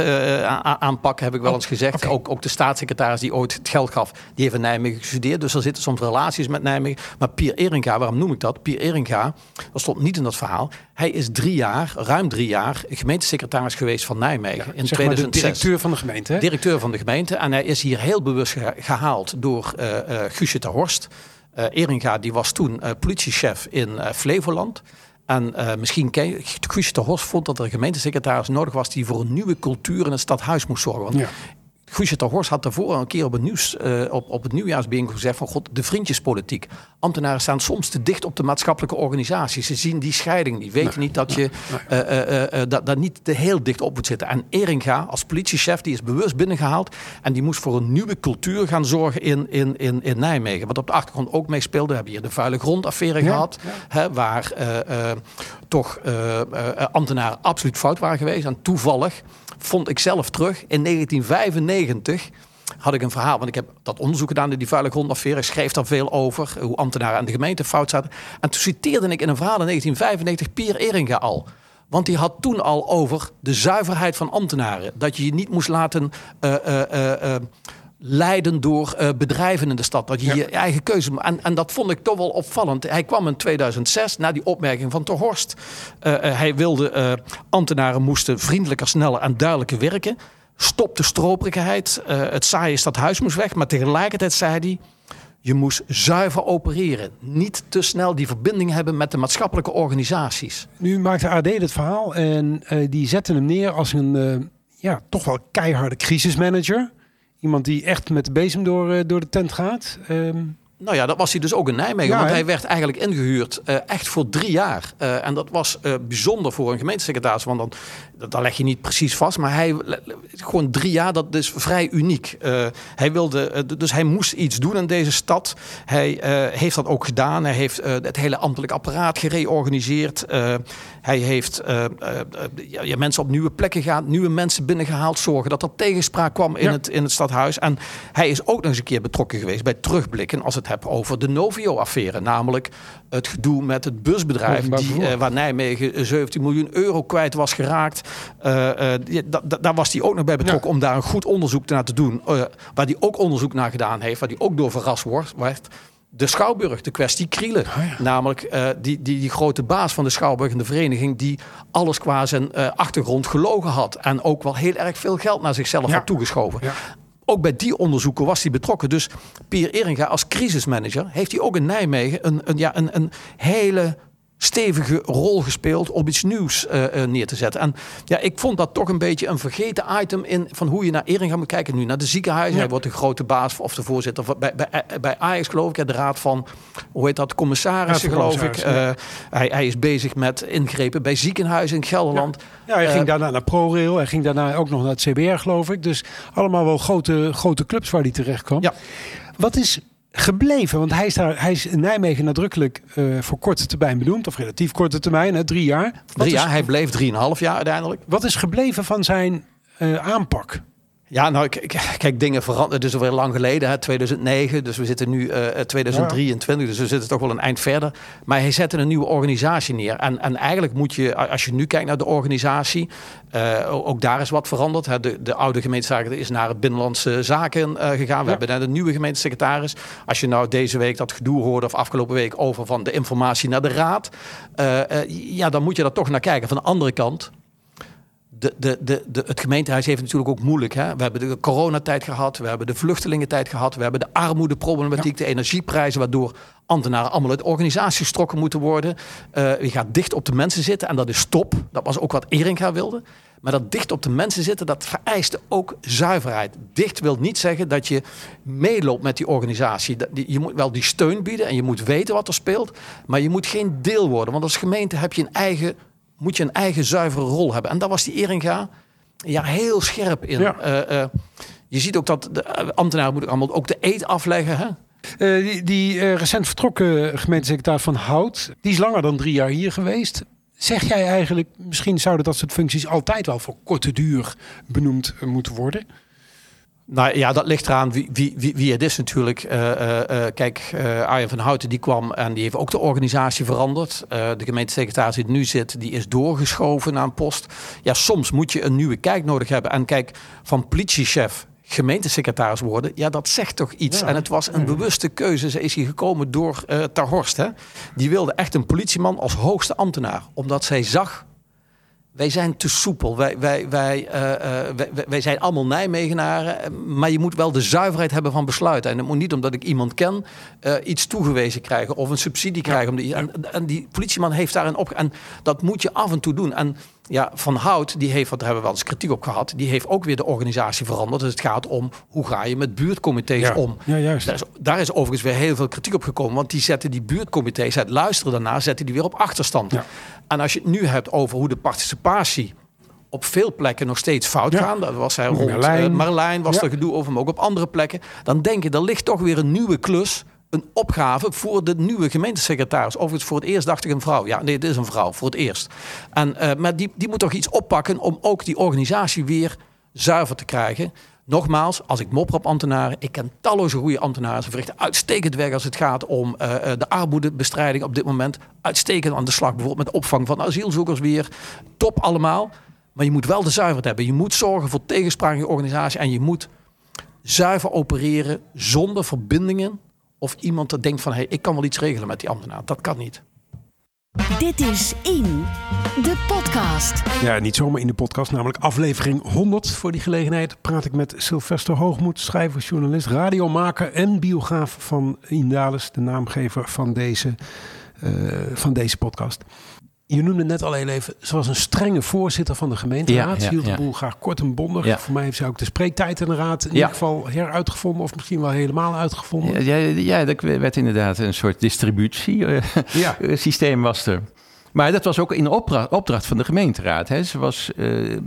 E: aanpakken, heb ik wel oh, eens gezegd. Okay. Ook, ook de staatssecretaris die ooit het geld gaf, die heeft in Nijmegen gestudeerd. Dus er zitten soms relaties met Nijmegen. Maar Pier Eringa, waarom noem ik dat? Pier Eringa, dat stond niet in dat verhaal. Hij is drie jaar, ruim drie jaar, gemeentesecretaris geweest van Nijmegen.
D: Ja, in 2006. directeur van de gemeente, hè?
E: directeur van de gemeente. En hij is hier heel bewust ge gehaald door uh, uh, Guusje ter Horst. Uh, Eringa die was toen politiechef in Flevoland. En misschien ken je, Guusje ter Horst vond dat er een gemeentesecretaris nodig was... die voor een nieuwe cultuur in het stadhuis moest zorgen. Want ja. Guusje Horst had daarvoor een keer op het, nieuws, uh, op, op het gezegd van god, de vriendjespolitiek. Ambtenaren staan soms te dicht op de maatschappelijke organisaties. Ze zien die scheiding niet, weten nee, niet dat je uh, uh, dat, dat niet te heel dicht op moet zitten. En Eringa als politiechef, die is bewust binnengehaald en die moest voor een nieuwe cultuur gaan zorgen in, in, in, in Nijmegen. Wat op de achtergrond ook meespeelde, we hebben hier de vuile grondaffaire ja, gehad, ja. Hè, waar toch ambtenaren absoluut fout waren geweest. En toevallig vond ik zelf terug in 1995 had ik een verhaal, want ik heb dat onderzoek gedaan in die vuile grondaffaire. Ik schreef daar veel over, hoe ambtenaren aan de gemeente fout zaten. En toen citeerde ik in een verhaal in 1995 Pier Eringa al. Want die had toen al over de zuiverheid van ambtenaren. Dat je je niet moest laten uh, uh, uh, leiden door uh, bedrijven in de stad. Dat je ja. je eigen keuze... En, en dat vond ik toch wel opvallend. Hij kwam in 2006 na die opmerking van Ter Horst. Uh, uh, hij wilde ambtenaren moesten vriendelijker, sneller en duidelijker werken. Stop de stroperigheid. het saaie stadhuis moest weg. Maar tegelijkertijd zei hij... Je moest zuiver opereren. Niet te snel die verbinding hebben met de maatschappelijke organisaties.
D: Nu maakte AD het verhaal en die zetten hem neer als een ja, toch wel keiharde crisismanager. Iemand die echt met de bezem door, uh, door de tent gaat. Um,
E: Nou ja, dat was hij dus ook in Nijmegen.
D: Ja,
E: want hij werd eigenlijk ingehuurd eh, echt voor drie jaar. Eh, en dat was eh, bijzonder voor een gemeentesecretaris. Want dan, dat, leg je niet precies vast. Maar hij, gewoon drie jaar, dat is vrij uniek. Hij wilde, dus hij moest iets doen in deze stad. Hij heeft dat ook gedaan. Hij heeft het hele ambtelijk apparaat gereorganiseerd. Hij heeft ja, ja, mensen op nieuwe plekken gehaald. Nieuwe mensen binnengehaald. Zorgen dat er tegenspraak kwam in,
D: Ja.
E: het, in het stadhuis. En hij is ook nog eens een keer betrokken geweest bij terugblikken. Als het hebt over de Novio-affaire. Namelijk het gedoe met het busbedrijf. Die, eh, waar Nijmegen eh, 17 miljoen euro kwijt was geraakt. Die- da- daar was hij ook nog bij betrokken om daar een goed onderzoek naar te doen. Waar hij ook onderzoek naar gedaan heeft. Waar hij ook door verrast wordt. werd. De Schouwburg, de kwestie Krielen. Namelijk eh, die, die, die grote baas van de Schouwburg en de vereniging... die alles qua zijn achtergrond gelogen had. En ook wel heel erg veel geld naar zichzelf
D: Ja.
E: had toegeschoven.
D: Ja.
E: Ook bij die onderzoeken was hij betrokken. Dus Pier Eringa als crisismanager heeft hij ook in Nijmegen een, een, ja, een, een hele stevige rol gespeeld om iets nieuws eh, eh, neer te zetten. En ja, ik vond dat toch een beetje een vergeten item in van hoe je naar Eringa moet kijken. Nu naar de ziekenhuizen.
D: Ja.
E: Hij wordt de grote baas of de voorzitter van, bij, bij, bij Ajax geloof ik. De raad van, hoe heet dat, commissarissen geloof ik. Eh, hij, hij is bezig met ingrepen bij ziekenhuizen in Gelderland.
D: Ja, hij ging
E: Eh,
D: daarna naar ProRail. Hij ging daarna ook nog naar het CBR, geloof ik. Dus allemaal wel grote, grote clubs waar hij terecht kwam.
E: Ja.
D: Wat is gebleven? Want hij is, daar, hij is in Nijmegen nadrukkelijk eh, voor korte termijn benoemd. Of relatief korte termijn, hè, drie jaar. Wat,
E: Drie
D: is,
E: jaar, hij bleef drieënhalf jaar uiteindelijk.
D: wat is gebleven van zijn eh, aanpak?
E: Ja, nou, [laughs] kijk, dingen veranderen. Het is alweer lang geleden, hè, 2009. Dus we zitten nu eh 2023, dus we zitten toch wel een eind verder. Maar hij zette een nieuwe organisatie neer. En, en eigenlijk moet je, als je nu kijkt naar de organisatie, eh, ook daar is wat veranderd. Hè. De, de oude gemeentesecretaris is naar het Binnenlandse Zaken eh, gegaan. We
D: Ja.
E: hebben daar de nieuwe gemeentesecretaris. Als je nou deze week dat gedoe hoorde, of afgelopen week, over van de informatie naar de raad. eh, eh, ja, dan moet je daar toch naar kijken. Van de andere kant, de, de, de, de, het gemeentehuis heeft natuurlijk ook moeilijk. Hè? We hebben de coronatijd gehad, we hebben de vluchtelingentijd gehad, we hebben de armoedeproblematiek, de energieprijzen, waardoor ambtenaren allemaal uit organisaties getrokken moeten worden. Eh, je gaat dicht op de mensen zitten en dat is top. Dat was ook wat Eringa wilde. Maar dat dicht op de mensen zitten, dat vereiste ook zuiverheid. Dicht wil niet zeggen dat je meeloopt met die organisatie. Je moet wel die steun bieden en je moet weten wat er speelt. Maar je moet geen deel worden. Want als gemeente heb je een eigen, moet je een eigen zuivere rol hebben. En daar was die Eringa ja, heel scherp in.
D: Ja.
E: Eh, eh, je ziet ook dat de eh, ambtenaren moeten allemaal ook de eet afleggen. Hè?
D: Die die recent vertrokken gemeentesecretaris van Hout, die is langer dan drie jaar hier geweest. Zeg jij eigenlijk, misschien zouden dat soort functies altijd wel voor korte duur benoemd moeten worden?
E: Nou ja, dat ligt eraan wie, wie, wie, wie het is natuurlijk. Eh, eh, eh, kijk, eh Arjen van Houten die kwam en die heeft ook de organisatie veranderd. De gemeentesecretaris die nu zit, die is doorgeschoven naar een post. Ja, soms moet je een nieuwe kijk nodig hebben. En kijk, van politiechef gemeentesecretaris worden, ja, dat zegt toch iets.
D: Ja.
E: En het was een bewuste keuze. Ze is hier gekomen door eh Ter Horst. Hè? Die wilde echt een politieman als hoogste ambtenaar. Omdat zij zag wij zijn te soepel. Wij, wij, wij, eh, eh, wij, wij- zijn allemaal Nijmegenaren. Maar je moet wel de zuiverheid hebben van besluiten. En het moet niet omdat ik iemand ken eh, iets toegewezen krijgen of een subsidie krijgen. Om die, en, en die politieman heeft daar een op. En dat moet je af en toe doen. En ja, Van Hout, die heeft, wat daar hebben we wel eens kritiek op gehad. Die heeft ook weer de organisatie veranderd. Dus het gaat om hoe ga je met buurtcomité's om.
D: ja juist.
E: Daar is, daar is overigens weer heel veel kritiek op gekomen. Want die zetten die buurtcomité's, het luisteren daarna, zetten die weer op achterstand.
D: Ja.
E: En als je het nu hebt over hoe de participatie op veel plekken nog steeds fout
D: Ja.
E: gaan. Dat was hij rond
D: Marlijn.
E: Marlijn, Marlijn was
D: Ja.
E: er gedoe over, maar ook op andere plekken. Dan denk je, er ligt toch weer een nieuwe klus. Een opgave voor de nieuwe gemeentesecretaris. Overigens voor het eerst dacht ik een vrouw. Ja, nee, het is een vrouw voor het eerst. En, eh, maar die, die moet toch iets oppakken om ook die organisatie weer zuiver te krijgen. Nogmaals, als ik mopper op ambtenaren, ik ken talloze goede ambtenaren. Ze verrichten uitstekend werk als het gaat om eh, eh, de armoedebestrijding op dit moment. Uitstekend aan de slag, bijvoorbeeld met opvang van asielzoekers weer. Top allemaal. Maar je moet wel de zuiverheid hebben. Je moet zorgen voor tegenspraak in je organisatie. En je moet zuiver opereren zonder verbindingen. Of iemand dat denkt van, hé, hey, ik kan wel iets regelen met die ambtenaar. Dat kan niet.
B: Dit is In, de podcast.
D: Ja, niet zomaar in de podcast, namelijk aflevering 100. Voor die gelegenheid praat ik met Sylvester Hoogmoed, schrijver, journalist, radiomaker en biograaf van Indales, de naamgever van deze, eh, van deze podcast. Je noemde net al heel even, ze was een strenge voorzitter van de gemeenteraad.
C: Ja,
D: Ze
C: ja,
D: hield de
C: ja.
D: boel graag kort en bondig. Voor mij heeft zij ook de spreektijd in de raad in ieder geval heruitgevonden. Of misschien wel helemaal uitgevonden.
C: Ja, ja, dat werd inderdaad een soort distributiesysteem
D: Ja. [laughs]
C: was er. Maar dat was ook in opdra- opdracht van de gemeenteraad. Hè. Ze was, eh,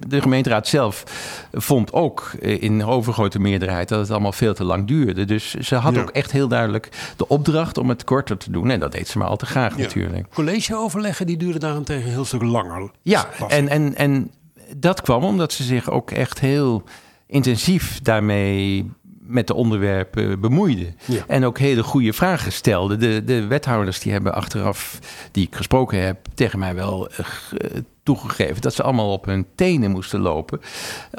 C: de gemeenteraad zelf vond ook eh, in overgrote meerderheid dat het allemaal veel te lang duurde. Dus ze had
D: Ja.
C: ook echt heel duidelijk de opdracht om het korter te doen. En dat deed ze maar al te graag
D: Ja.
C: natuurlijk.
D: Collegeoverleggen die duurde daarentegen een heel stuk langer.
C: Ja, en, en, en dat kwam omdat ze zich ook echt heel intensief daarmee met de onderwerpen bemoeide.
D: Ja.
C: En ook hele goede vragen stelde. De, de wethouders die hebben achteraf, die ik gesproken heb, tegen mij wel eh, eh, toegegeven dat ze allemaal op hun tenen moesten lopen.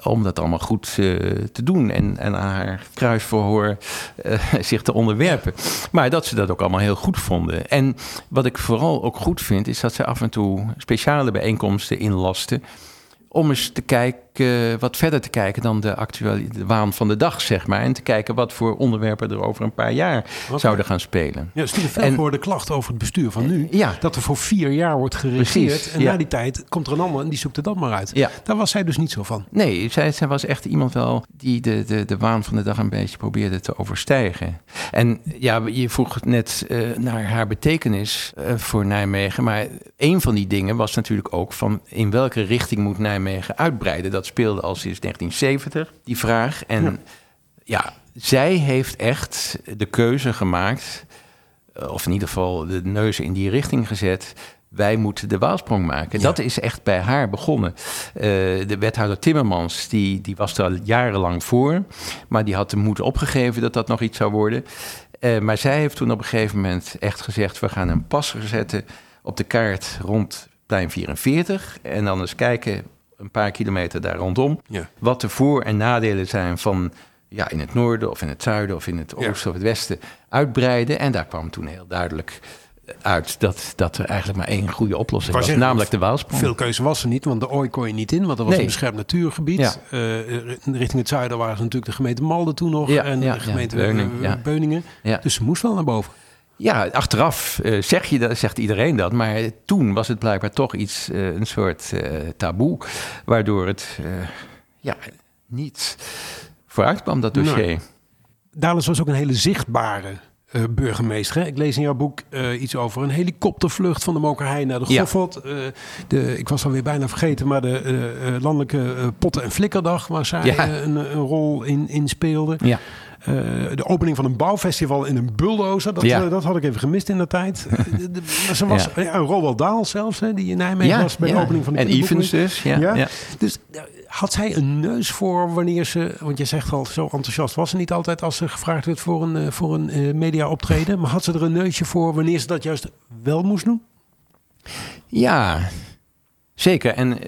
C: Om dat allemaal goed eh, te doen en, en aan haar kruisverhoor [laughs] zich te onderwerpen. Maar dat ze dat ook allemaal heel goed vonden. En wat ik vooral ook goed vind, is dat ze af en toe speciale bijeenkomsten inlasten om eens te kijken, wat verder te kijken dan de actuele de waan van de dag, zeg maar. En te kijken wat voor onderwerpen er over een paar jaar zouden gaan spelen.
D: Ja, er stuurde veel
C: En-
D: voor de klacht over het bestuur van nu.
C: Ja.
D: Dat er voor vier jaar wordt geregeerd.
C: Precies,
D: en
C: ja.
D: na die tijd komt er een ander en die zoekt er dan maar uit.
C: Ja.
D: Daar was zij dus niet zo van.
C: Nee, zij, zij was echt iemand wel die de, de, de waan van de dag een beetje probeerde te overstijgen. En ja, je vroeg net eh, naar haar betekenis eh, voor Nijmegen. Maar een van die dingen was natuurlijk ook van in welke richting moet Nijmegen uitbreiden. Dat speelde al sinds 1970, die vraag. En
D: Ja.
C: ja, zij heeft echt de keuze gemaakt, eh, of in ieder geval de neus in die richting gezet. Wij moeten de waalsprong maken. Dat is echt bij haar begonnen. Eh, de wethouder Timmermans, die, die was er al jarenlang voor. Maar die had de moed opgegeven dat dat nog iets zou worden. Eh, maar zij heeft toen op een gegeven moment echt gezegd... we gaan een passer zetten op de kaart rond plein 44. En dan eens kijken, een paar kilometer daar rondom...
D: Ja.
C: wat de voor- en nadelen zijn van ja, in het noorden of in het zuiden of in het
D: Ja.
C: oosten of het westen uitbreiden. En daar kwam toen heel duidelijk uit dat, dat er eigenlijk maar één goede oplossing was, namelijk de Waalsprong.
D: Veel keuze was er niet, want de Ooi kon je niet in. Want dat was
C: Nee.
D: een beschermd natuurgebied.
C: Ja.
D: Eh, richting het zuiden waren ze natuurlijk de gemeente Malden toen nog.
C: Ja,
D: en
C: ja,
D: de gemeente. Beuningen.
C: Ja.
D: Dus ze moest wel naar boven.
C: Ja, achteraf eh, zeg je dat, zegt iedereen dat, maar toen was het blijkbaar toch iets, eh, een soort eh, taboe, waardoor het ja, niet vooruit kwam, dat dossier.
D: Dales was ook een hele zichtbare burgemeester. Hè? Ik lees in jouw boek iets over een helikoptervlucht van de Mokerhei naar de
C: Ja.
D: Goffert. De, ik was alweer bijna vergeten, maar de landelijke potten- en flikkerdag, waar zij
C: Ja.
D: een, een rol in, in speelde.
C: Ja.
D: Eh, de opening van een bouwfestival in een bulldozer. Dat,
C: Ja.
D: eh, dat had ik even gemist in de tijd. [laughs] Eh, maar ze was, ja. Roald Dahl zelfs, hè, die in Nijmegen was bij de opening van de
C: en. Evans dus, ja.
D: Dus had zij een neus voor wanneer ze, want je zegt al, zo enthousiast was ze niet altijd als ze gevraagd werd voor een, voor een media optreden. Maar had ze er een neusje voor wanneer ze dat juist wel moest doen?
C: Ja, zeker. En,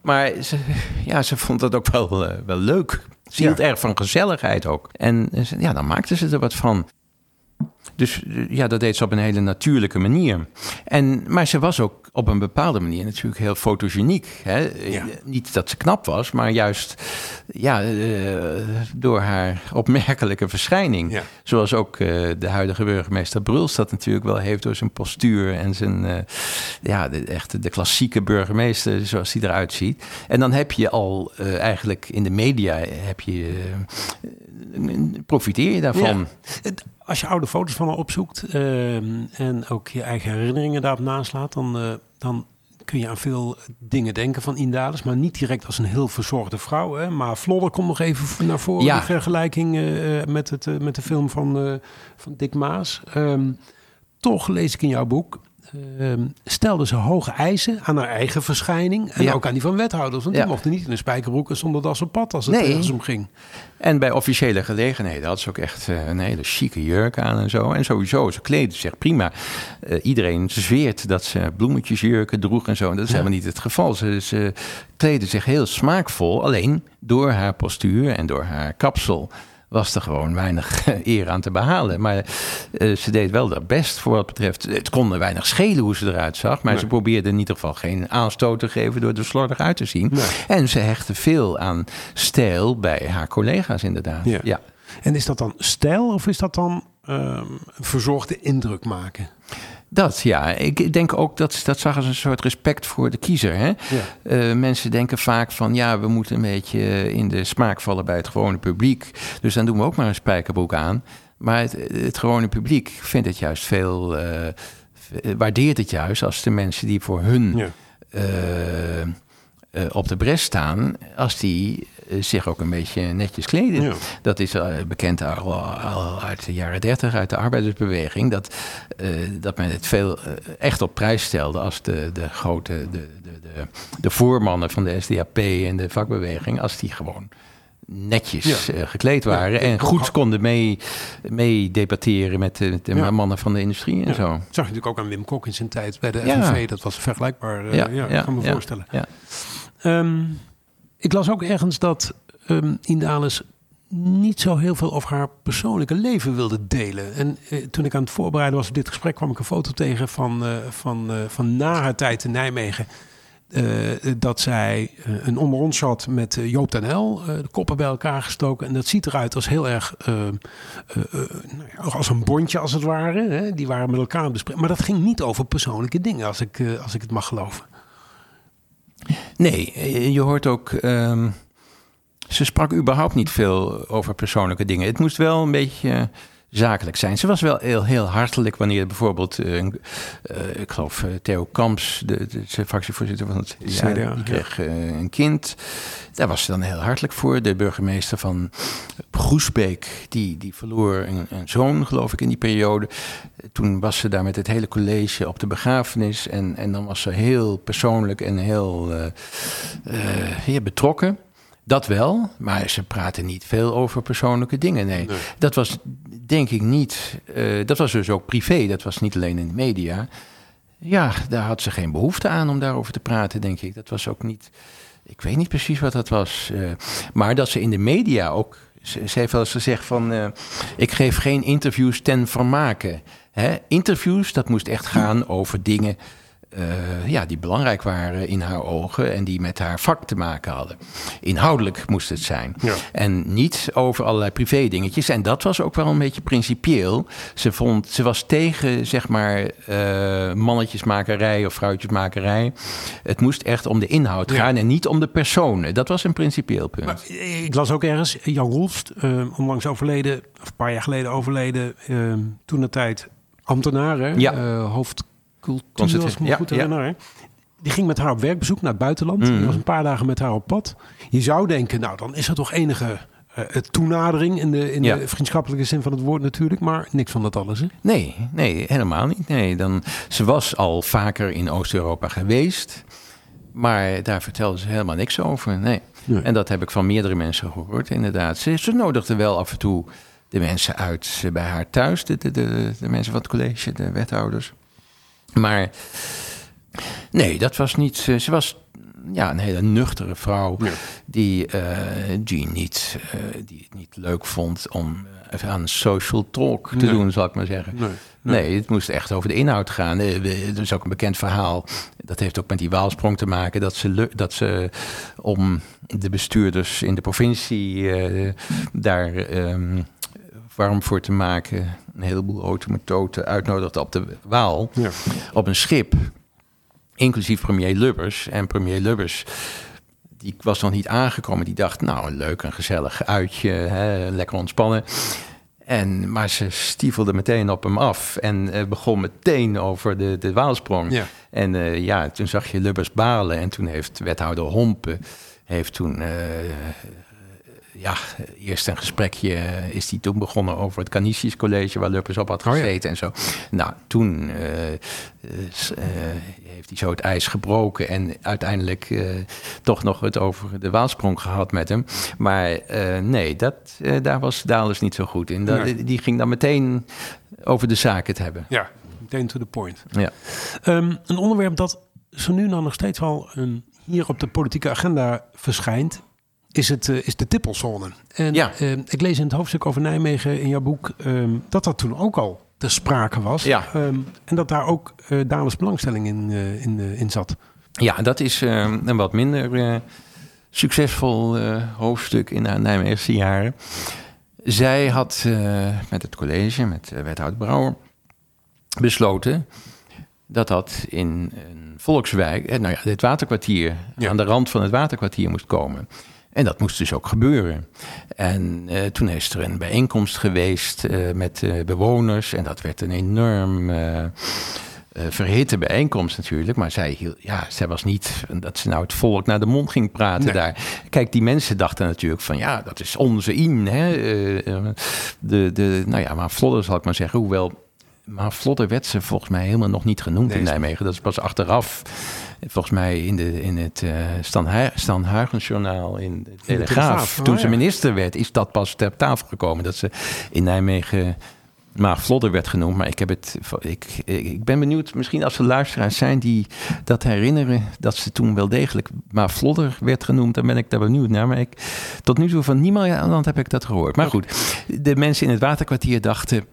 C: maar ze, ja, ze vond dat ook wel, wel leuk. Ze hield erg van gezelligheid ook. En ja, dan maakte ze er wat van. Dus eh, ja, dat deed ze op een hele natuurlijke manier. En, maar ze was ook op een bepaalde manier natuurlijk heel fotogeniek. Hè?
D: Ja.
C: Eh, Niet dat ze knap was, maar juist ja, eh, door haar opmerkelijke verschijning.
D: Ja.
C: Zoals ook de huidige burgemeester Bruls dat natuurlijk wel heeft door zijn postuur en zijn, ja, de, echt de klassieke burgemeester zoals hij eruit ziet. En dan heb je al eigenlijk in de media, heb je, profiteer je daarvan.
D: Ja. Als je oude foto's van haar opzoekt ehm, en ook je eigen herinneringen daarop naslaat, dan, eh, dan kun je aan veel dingen denken van Indales, maar niet direct als een heel verzorgde vrouw. Hè? Maar Flodder komt nog even naar voren,
C: Ja.
D: de vergelijking eh, met, het, eh, met de film van, eh, van Dick Maas. Ehm, toch lees ik in jouw boek, stelde ze hoge eisen aan haar eigen verschijning en
C: Ja.
D: ook aan die van wethouders. Want die
C: Ja.
D: mochten niet in een spijkerbroek en zonder das op pad als het
C: Nee.
D: ergens om ging.
C: En bij officiële gelegenheden had ze ook echt eh, een hele chique jurk aan en zo. En sowieso, ze kleedde zich prima. Eh, iedereen zweert dat ze bloemetjesjurken droeg en zo. En dat is helemaal niet het geval. Ze, ze kleedde zich heel smaakvol. Alleen door haar postuur en door haar kapsel was er gewoon weinig [laughs] eer aan te behalen. Maar eh, ze deed wel haar best voor wat betreft. Het kon er weinig schelen hoe ze eruit zag. Maar
D: Nee.
C: ze probeerde in ieder geval geen aanstoot te geven door er slordig uit te zien.
D: Nee.
C: En ze hechtte veel aan stijl bij haar collega's inderdaad.
D: Ja.
C: ja.
D: En is dat dan stijl of is dat dan een verzorgde indruk maken?
C: Dat, ja. Ik denk ook dat dat zag als een soort respect voor de kiezer. Hè?
D: Ja.
C: Eh, mensen denken vaak van ja, we moeten een beetje in de smaak vallen bij het gewone publiek. Dus dan doen we ook maar een spijkerbroek aan. Maar het, het gewone publiek vindt het juist veel, v- waardeert het juist als de mensen die voor hun
D: Ja.
C: eh, op de bres staan, als die zich ook een beetje netjes kleden.
D: Ja.
C: Dat is eh, bekend al, al uit de jaren dertig, uit de arbeidersbeweging, dat, eh, dat men het veel eh, echt op prijs stelde als de, de grote, de, de, de, de voormannen van de SDAP en de vakbeweging, als die gewoon netjes
D: Ja.
C: eh, gekleed waren en goed konden mee, mee debatteren met de, met de
D: Ja.
C: mannen van de industrie en zo.
D: Dat zag je natuurlijk ook aan Wim Kok in zijn tijd bij de. FNV. Dat was vergelijkbaar. eh, ja, ik kan me voorstellen.
C: Ja.
D: Ik las ook ergens dat ehm Indales niet zo heel veel over haar persoonlijke leven wilde delen. En eh, toen ik aan het voorbereiden was op dit gesprek, kwam ik een foto tegen van, eh, van, eh, van na haar tijd in Nijmegen. Dat zij een onder had met Joop den L, eh, de koppen bij elkaar gestoken. En dat ziet eruit als heel erg nou als een bondje als het ware. Hè? Die waren met elkaar bespreken. Maar dat ging niet over persoonlijke dingen, als ik, als ik het mag geloven.
C: Nee, eh, je hoort ook. ehm, ze sprak überhaupt niet veel over persoonlijke dingen. Het moest wel een beetje zakelijk zijn. Ze was wel heel, heel hartelijk wanneer bijvoorbeeld, eh, eh, ik geloof eh, Theo Kamps, de, de, fractievoorzitter van het CDA,
D: CDA,
C: die kreeg een kind. Daar was ze dan heel hartelijk voor. De burgemeester van Groesbeek, die, die verloor een, een zoon, geloof ik, in die periode. Toen was ze daar met het hele college op de begrafenis. En, en dan was ze heel persoonlijk en heel heel betrokken. Dat wel, maar ze praten niet veel over persoonlijke dingen. Nee,
D: Nee.
C: dat was denk ik niet. eh, dat was dus ook privé, dat was niet alleen in de media. Ja, daar had ze geen behoefte aan om daarover te praten, denk ik. Dat was ook niet. Ik weet niet precies wat dat was. eh, maar dat ze in de media ook. Ze, ze heeft wel eens gezegd van. eh, ik geef geen interviews ten vermaken. Hè? Interviews, dat moest echt gaan over dingen. Eh, ja, die belangrijk waren in haar ogen en die met haar vak te maken hadden. Inhoudelijk moest het zijn.
D: Ja.
C: En niet over allerlei privé dingetjes. En dat was ook wel een beetje principieel. Ze, vond, ze was tegen, zeg maar, eh, mannetjesmakerij of vrouwtjesmakerij. Het moest echt om de inhoud
D: Ja.
C: gaan en niet om de personen. Dat was een principieel punt.
D: Maar ik las ook ergens, Jan Rolfst, eh, onlangs overleden, of een paar jaar geleden overleden, eh, toen de tijd ambtenaar, hè?
C: Ja.
D: Eh,
C: Concentre-
D: als ik me
C: ja,
D: goed herinner. Die ging met haar op werkbezoek naar het buitenland.
C: Mhm.
D: Die was een paar dagen met haar op pad. Je zou denken, nou dan is er toch enige eh, toenadering in, de, in
C: Ja.
D: de vriendschappelijke zin van het woord natuurlijk. Maar niks van dat alles. Hè?
C: Nee, nee, helemaal niet. Nee, dan, ze was al vaker in Oost-Europa geweest. Maar daar vertelde ze helemaal niks over. Nee.
D: Nee.
C: En dat heb ik van meerdere mensen gehoord, inderdaad. Ze, ze nodigde wel af en toe de mensen uit bij haar thuis. De, de, de, de mensen van het college, de wethouders. Maar nee, dat was niet... Ze ze was ja, een hele nuchtere vrouw
D: Ja.
C: die eh Jean niet, eh, die het niet leuk vond om even aan social talk te
D: Nee.
C: doen, zal ik maar zeggen.
D: Nee.
C: Nee, het moest echt over de inhoud gaan. Eh, Er is ook een bekend verhaal. Dat heeft ook met die waalsprong te maken. Dat ze, dat ze om de bestuurders in de provincie eh, daar ehm, warm voor te maken... een heleboel automatoten uitnodigde op de Waal.
D: Ja.
C: Op een schip. Inclusief premier Lubbers. En premier Lubbers... Die was nog niet aangekomen. Die dacht, nou, een leuk en gezellig uitje. Hè, lekker ontspannen. En, maar ze stiefelde meteen op hem af en eh, begon meteen over de, de waalsprong.
D: Ja.
C: En eh, ja, toen zag je Lubbers balen en toen heeft wethouder Hompen... heeft toen, eh, ja, eerst een gesprekje eh, is die toen begonnen over het Canisius College... waar Lubbers op had
D: Oh ja.
C: gezeten en zo. Nou, toen eh, eh, heeft hij zo het ijs gebroken... en uiteindelijk toch nog het over de waalsprong gehad met hem. Maar nee, dat, daar was Dalers niet zo goed in. Dat,
D: Nee.
C: Die ging dan meteen over de zaak het hebben.
D: ja, meteen to the point.
C: Ja.
D: Ehm, een onderwerp dat zo nu dan nog steeds wel een, hier op de politieke agenda verschijnt, is, het, eh, is de tippelzone. En
C: Ja.
D: ehm, ik lees in het hoofdstuk over Nijmegen in jouw boek ehm, dat dat toen ook al te sprake was.
C: Ja.
D: Ehm, en dat daar ook uh, Dames belangstelling in, eh, in, eh, in zat.
C: Ja, dat is eh, een wat minder eh, succesvol eh, hoofdstuk in haar Nijmeegse jaren. Zij had eh, met het college, met eh, wethouder Brouwer, besloten dat dat in een volkswijk, eh, nou ja, dit waterkwartier,
D: Ja.
C: aan de rand van het waterkwartier moest komen. En dat moest dus ook gebeuren. En eh, toen is er een bijeenkomst geweest eh, met bewoners. En dat werd een enorm eh, verhitte bijeenkomst natuurlijk. Maar zij, hield, ja, zij was niet dat ze nou het volk naar de mond ging praten
D: Nee.
C: daar. Kijk, die mensen dachten natuurlijk van ja, dat is onze in. Hè? De, de, nou ja, maar Vlodder zal ik maar zeggen. Hoewel, maar Vlodder werd ze volgens mij helemaal nog niet genoemd
D: Nee,
C: in Nijmegen. Dat is pas achteraf. Volgens mij in, de, in het uh, Stan, Stan in de Telegraaf.
D: Oh,
C: Toen ze minister werd, is dat pas ter tafel gekomen. Dat ze in Nijmegen Maag Vlodder werd genoemd. Maar ik, heb het, ik, ik ben benieuwd, misschien als er luisteraars zijn die dat herinneren... dat ze toen wel degelijk Maag Vlodder werd genoemd. Dan ben ik daar benieuwd naar. Maar ik, tot nu toe van niemand heb ik dat gehoord. Maar goed, de mensen in het waterkwartier dachten...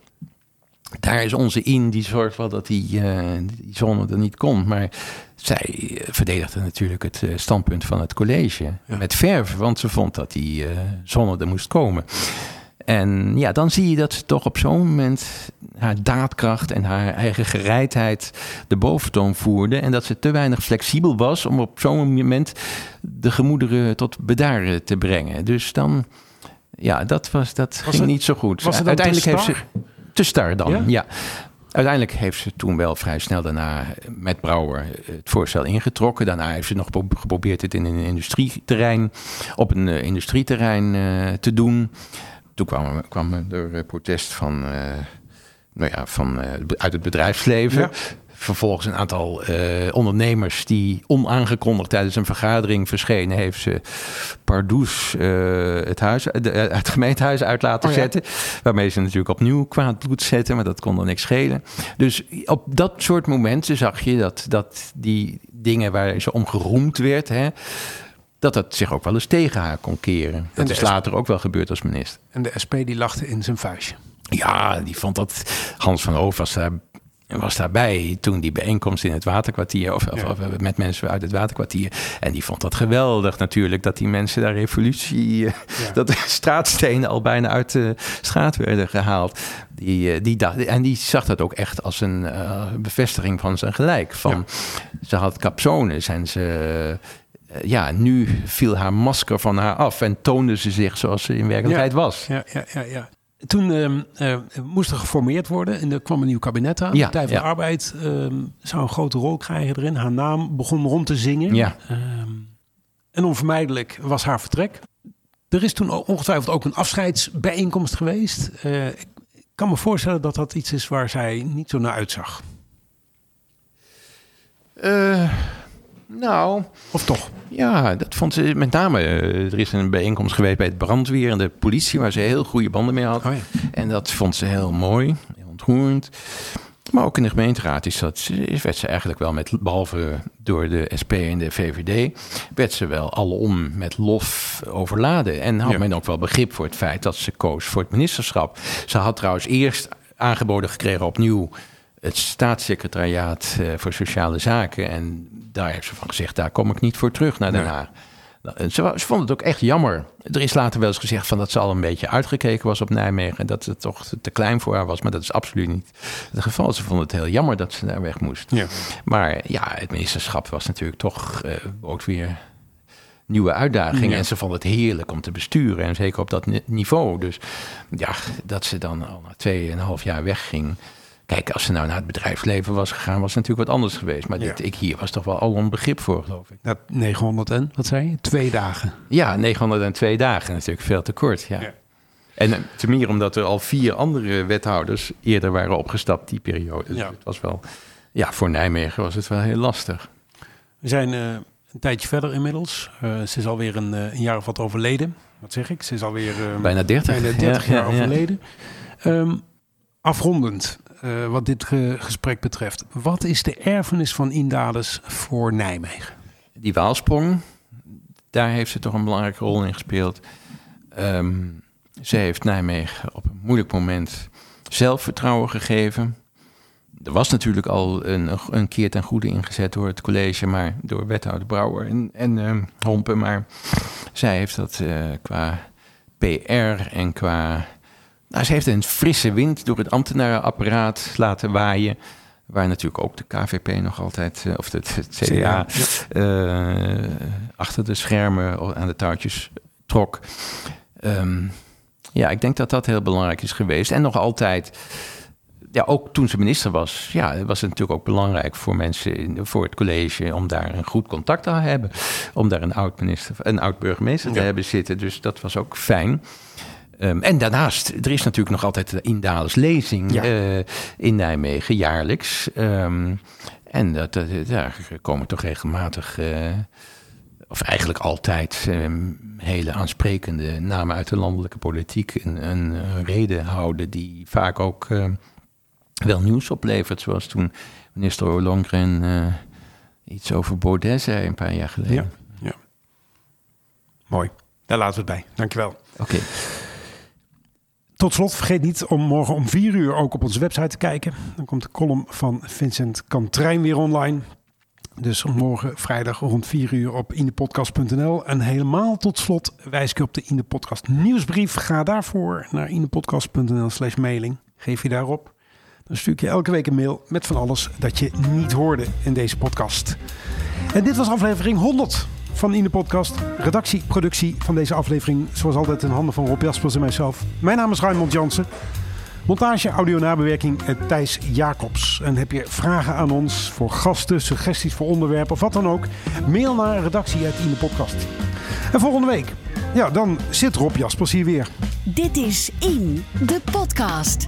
C: Daar is onze in, die zorgt wel dat die, uh, die zone er niet komt. Maar zij verdedigde natuurlijk het uh, standpunt van het college ja. met verve, want ze vond dat die uh, zone er moest komen. En ja, dan zie je dat ze toch op zo'n moment haar daadkracht en haar eigen gereidheid de boventoon voerde. En dat ze te weinig flexibel was om op zo'n moment de gemoederen tot bedaren te brengen. Dus dan, ja, dat, was, dat was ging het, niet zo goed.
D: Was het
C: Uiteindelijk
D: heeft
C: ze te star dan, ja? ja. Uiteindelijk heeft ze toen wel vrij snel daarna met Brouwer het voorstel ingetrokken. Daarna heeft ze nog geprobeerd het in een industrieterrein, op een uh, industrieterrein uh, te doen. Toen kwam, kwam er protest van, uh, nou ja, van uit het bedrijfsleven. Ja. Vervolgens een aantal uh, ondernemers die onaangekondigd tijdens een vergadering verschenen, heeft ze Pardoes uh, het, huis, de, het gemeentehuis uit laten oh, ja. zetten. Waarmee ze natuurlijk opnieuw kwaad bloed zetten, maar dat kon er niks schelen. Dus op dat soort momenten zag je dat, dat die dingen waar ze om geroemd werd, hè, dat dat zich ook wel eens tegen haar kon keren. Dat is later ook wel gebeurd als minister.
D: En de SP die lachte in zijn vuistje.
C: Ja, die vond dat Hans van Hoof was daar was daarbij toen die bijeenkomst in het waterkwartier, of, ja. of, met mensen uit het waterkwartier. En die vond dat geweldig natuurlijk, dat die mensen daar revolutie, ja. dat de straatstenen al bijna uit de straat werden gehaald. Die, die dacht, en die zag dat ook echt als een uh, bevestiging van zijn gelijk. Van, ja. Ze had capsones en ze ja, nu viel haar masker van haar af en toonde ze zich zoals ze in werkelijkheid
D: ja.
C: was.
D: Ja, ja, ja, ja. Toen uh, uh, moest er geformeerd worden en er kwam een nieuw kabinet aan.
C: Ja,
D: de Partij van
C: ja.
D: de Arbeid uh, zou een grote rol krijgen erin. Haar naam begon rond te zingen.
C: Ja.
D: Ehm, en onvermijdelijk was haar vertrek. Er is toen ongetwijfeld ook een afscheidsbijeenkomst geweest. Uh, ik kan me voorstellen dat dat iets is waar zij niet zo naar uitzag.
C: Nou.
D: Of toch?
C: Ja, dat vond ze met name. Uh, er is een bijeenkomst geweest bij het brandweer en de politie waar ze heel goede banden mee had.
D: Oh ja.
C: En dat vond ze heel mooi, heel ontroerend. Maar ook in de gemeenteraad is dat, werd ze eigenlijk wel met, behalve door de SP en de VVD, werd ze wel alom met lof overladen. En had
D: Ja.
C: men ook wel begrip voor het feit dat ze koos voor het ministerschap. Ze had trouwens eerst aangeboden gekregen opnieuw het staatssecretariaat eh, voor sociale zaken. En daar heeft ze van gezegd, daar kom ik niet voor terug naar Den. Haag. Nou, Ze, ze vond het ook echt jammer. Er is later wel eens gezegd van dat ze al een beetje uitgekeken was op Nijmegen. En dat het toch te klein voor haar was. Maar dat is absoluut niet het geval. Ze vond het heel jammer dat ze daar weg moest.
D: Ja.
C: Maar ja, het ministerschap was natuurlijk toch eh, ook weer nieuwe uitdagingen.
D: Ja.
C: En ze vond het heerlijk om te besturen. En zeker op dat ni- niveau. Dus ja, dat ze dan al na tweeënhalf jaar wegging. Kijk, als ze nou naar het bedrijfsleven was gegaan, was het natuurlijk wat anders geweest. Maar
D: Ja.
C: dit, ik hier was toch wel al een begrip voor, geloof ik.
D: Dat 900 en, wat zei je? Twee dagen.
C: Ja, 902 dagen natuurlijk veel te kort. Ja.
D: Ja.
C: En eh, ten meer omdat er al vier andere wethouders eerder waren opgestapt die periode. Dus
D: Ja.
C: het was wel, ja, voor Nijmegen was het wel heel lastig.
D: We zijn eh, een tijdje verder inmiddels. Eh, ze is alweer een, eh, een jaar of wat overleden. Wat zeg ik? Ze is alweer eh,
C: Bijna 30.
D: bijna 30
C: Ja,
D: jaar
C: ja, ja.
D: overleden. Ehm, afrondend, eh, wat dit ge- gesprek betreft. Wat is de erfenis van Indales voor Nijmegen?
C: Die Waalsprong, daar heeft ze toch een belangrijke rol in gespeeld. Ehm, ze heeft Nijmegen op een moeilijk moment zelfvertrouwen gegeven. Er was natuurlijk al een, een keer ten goede ingezet door het college, maar door wethouder Brouwer en, en ehm, Hompen. Maar zij heeft dat eh, qua PR en qua. Nou, ze heeft een frisse wind door het ambtenarenapparaat laten waaien. Waar natuurlijk ook de KVP nog altijd, of het, het CDA, achter de schermen aan de touwtjes trok. Ehm, ja, ik denk dat dat heel belangrijk is geweest. En nog altijd ja, ook toen ze minister was, ja, was het natuurlijk ook belangrijk voor mensen, in, voor het college, om daar een goed contact te hebben. Om daar een oud minister, een oud burgemeester te hebben zitten. Dus dat was ook fijn. Ehm, en daarnaast, er is natuurlijk nog altijd de Indales lezing eh, in Nijmegen, jaarlijks. Um, en dat, daar komen toch regelmatig, uh, of eigenlijk altijd, ehm, hele aansprekende namen uit de landelijke politiek een, een reden houden die vaak ook wel nieuws oplevert. Zoals toen minister Ollongren iets over Baudet zei een paar jaar geleden.
D: Ja, ja. Mooi. Daar laten we het bij. Dankjewel.
C: Oké.
D: Tot slot, vergeet niet om morgen om vier uur ook op onze website te kijken. Dan komt de column van Vincent Kantrein weer online. Dus morgen vrijdag rond 4 uur op indepodcast.nl. En helemaal tot slot wijs ik op de Indepodcast nieuwsbrief. Ga daarvoor naar indepodcast.nl slash mailing. Geef je daarop. Dan stuur ik je elke week een mail met van alles dat je niet hoorde in deze podcast. En dit was aflevering 100 van In de Podcast. Redactie, productie van deze aflevering, zoals altijd in handen van Rob Jaspers en mijzelf. Mijn naam is Raymond Jansen. Montage, audio nabewerking eh, Thijs Jacobs. En heb je vragen aan ons voor gasten, suggesties voor onderwerpen of wat dan ook? Mail naar redactie uit In Podcast. En volgende week, ja, dan zit Rob Jaspers hier weer.
B: Dit is In de Podcast.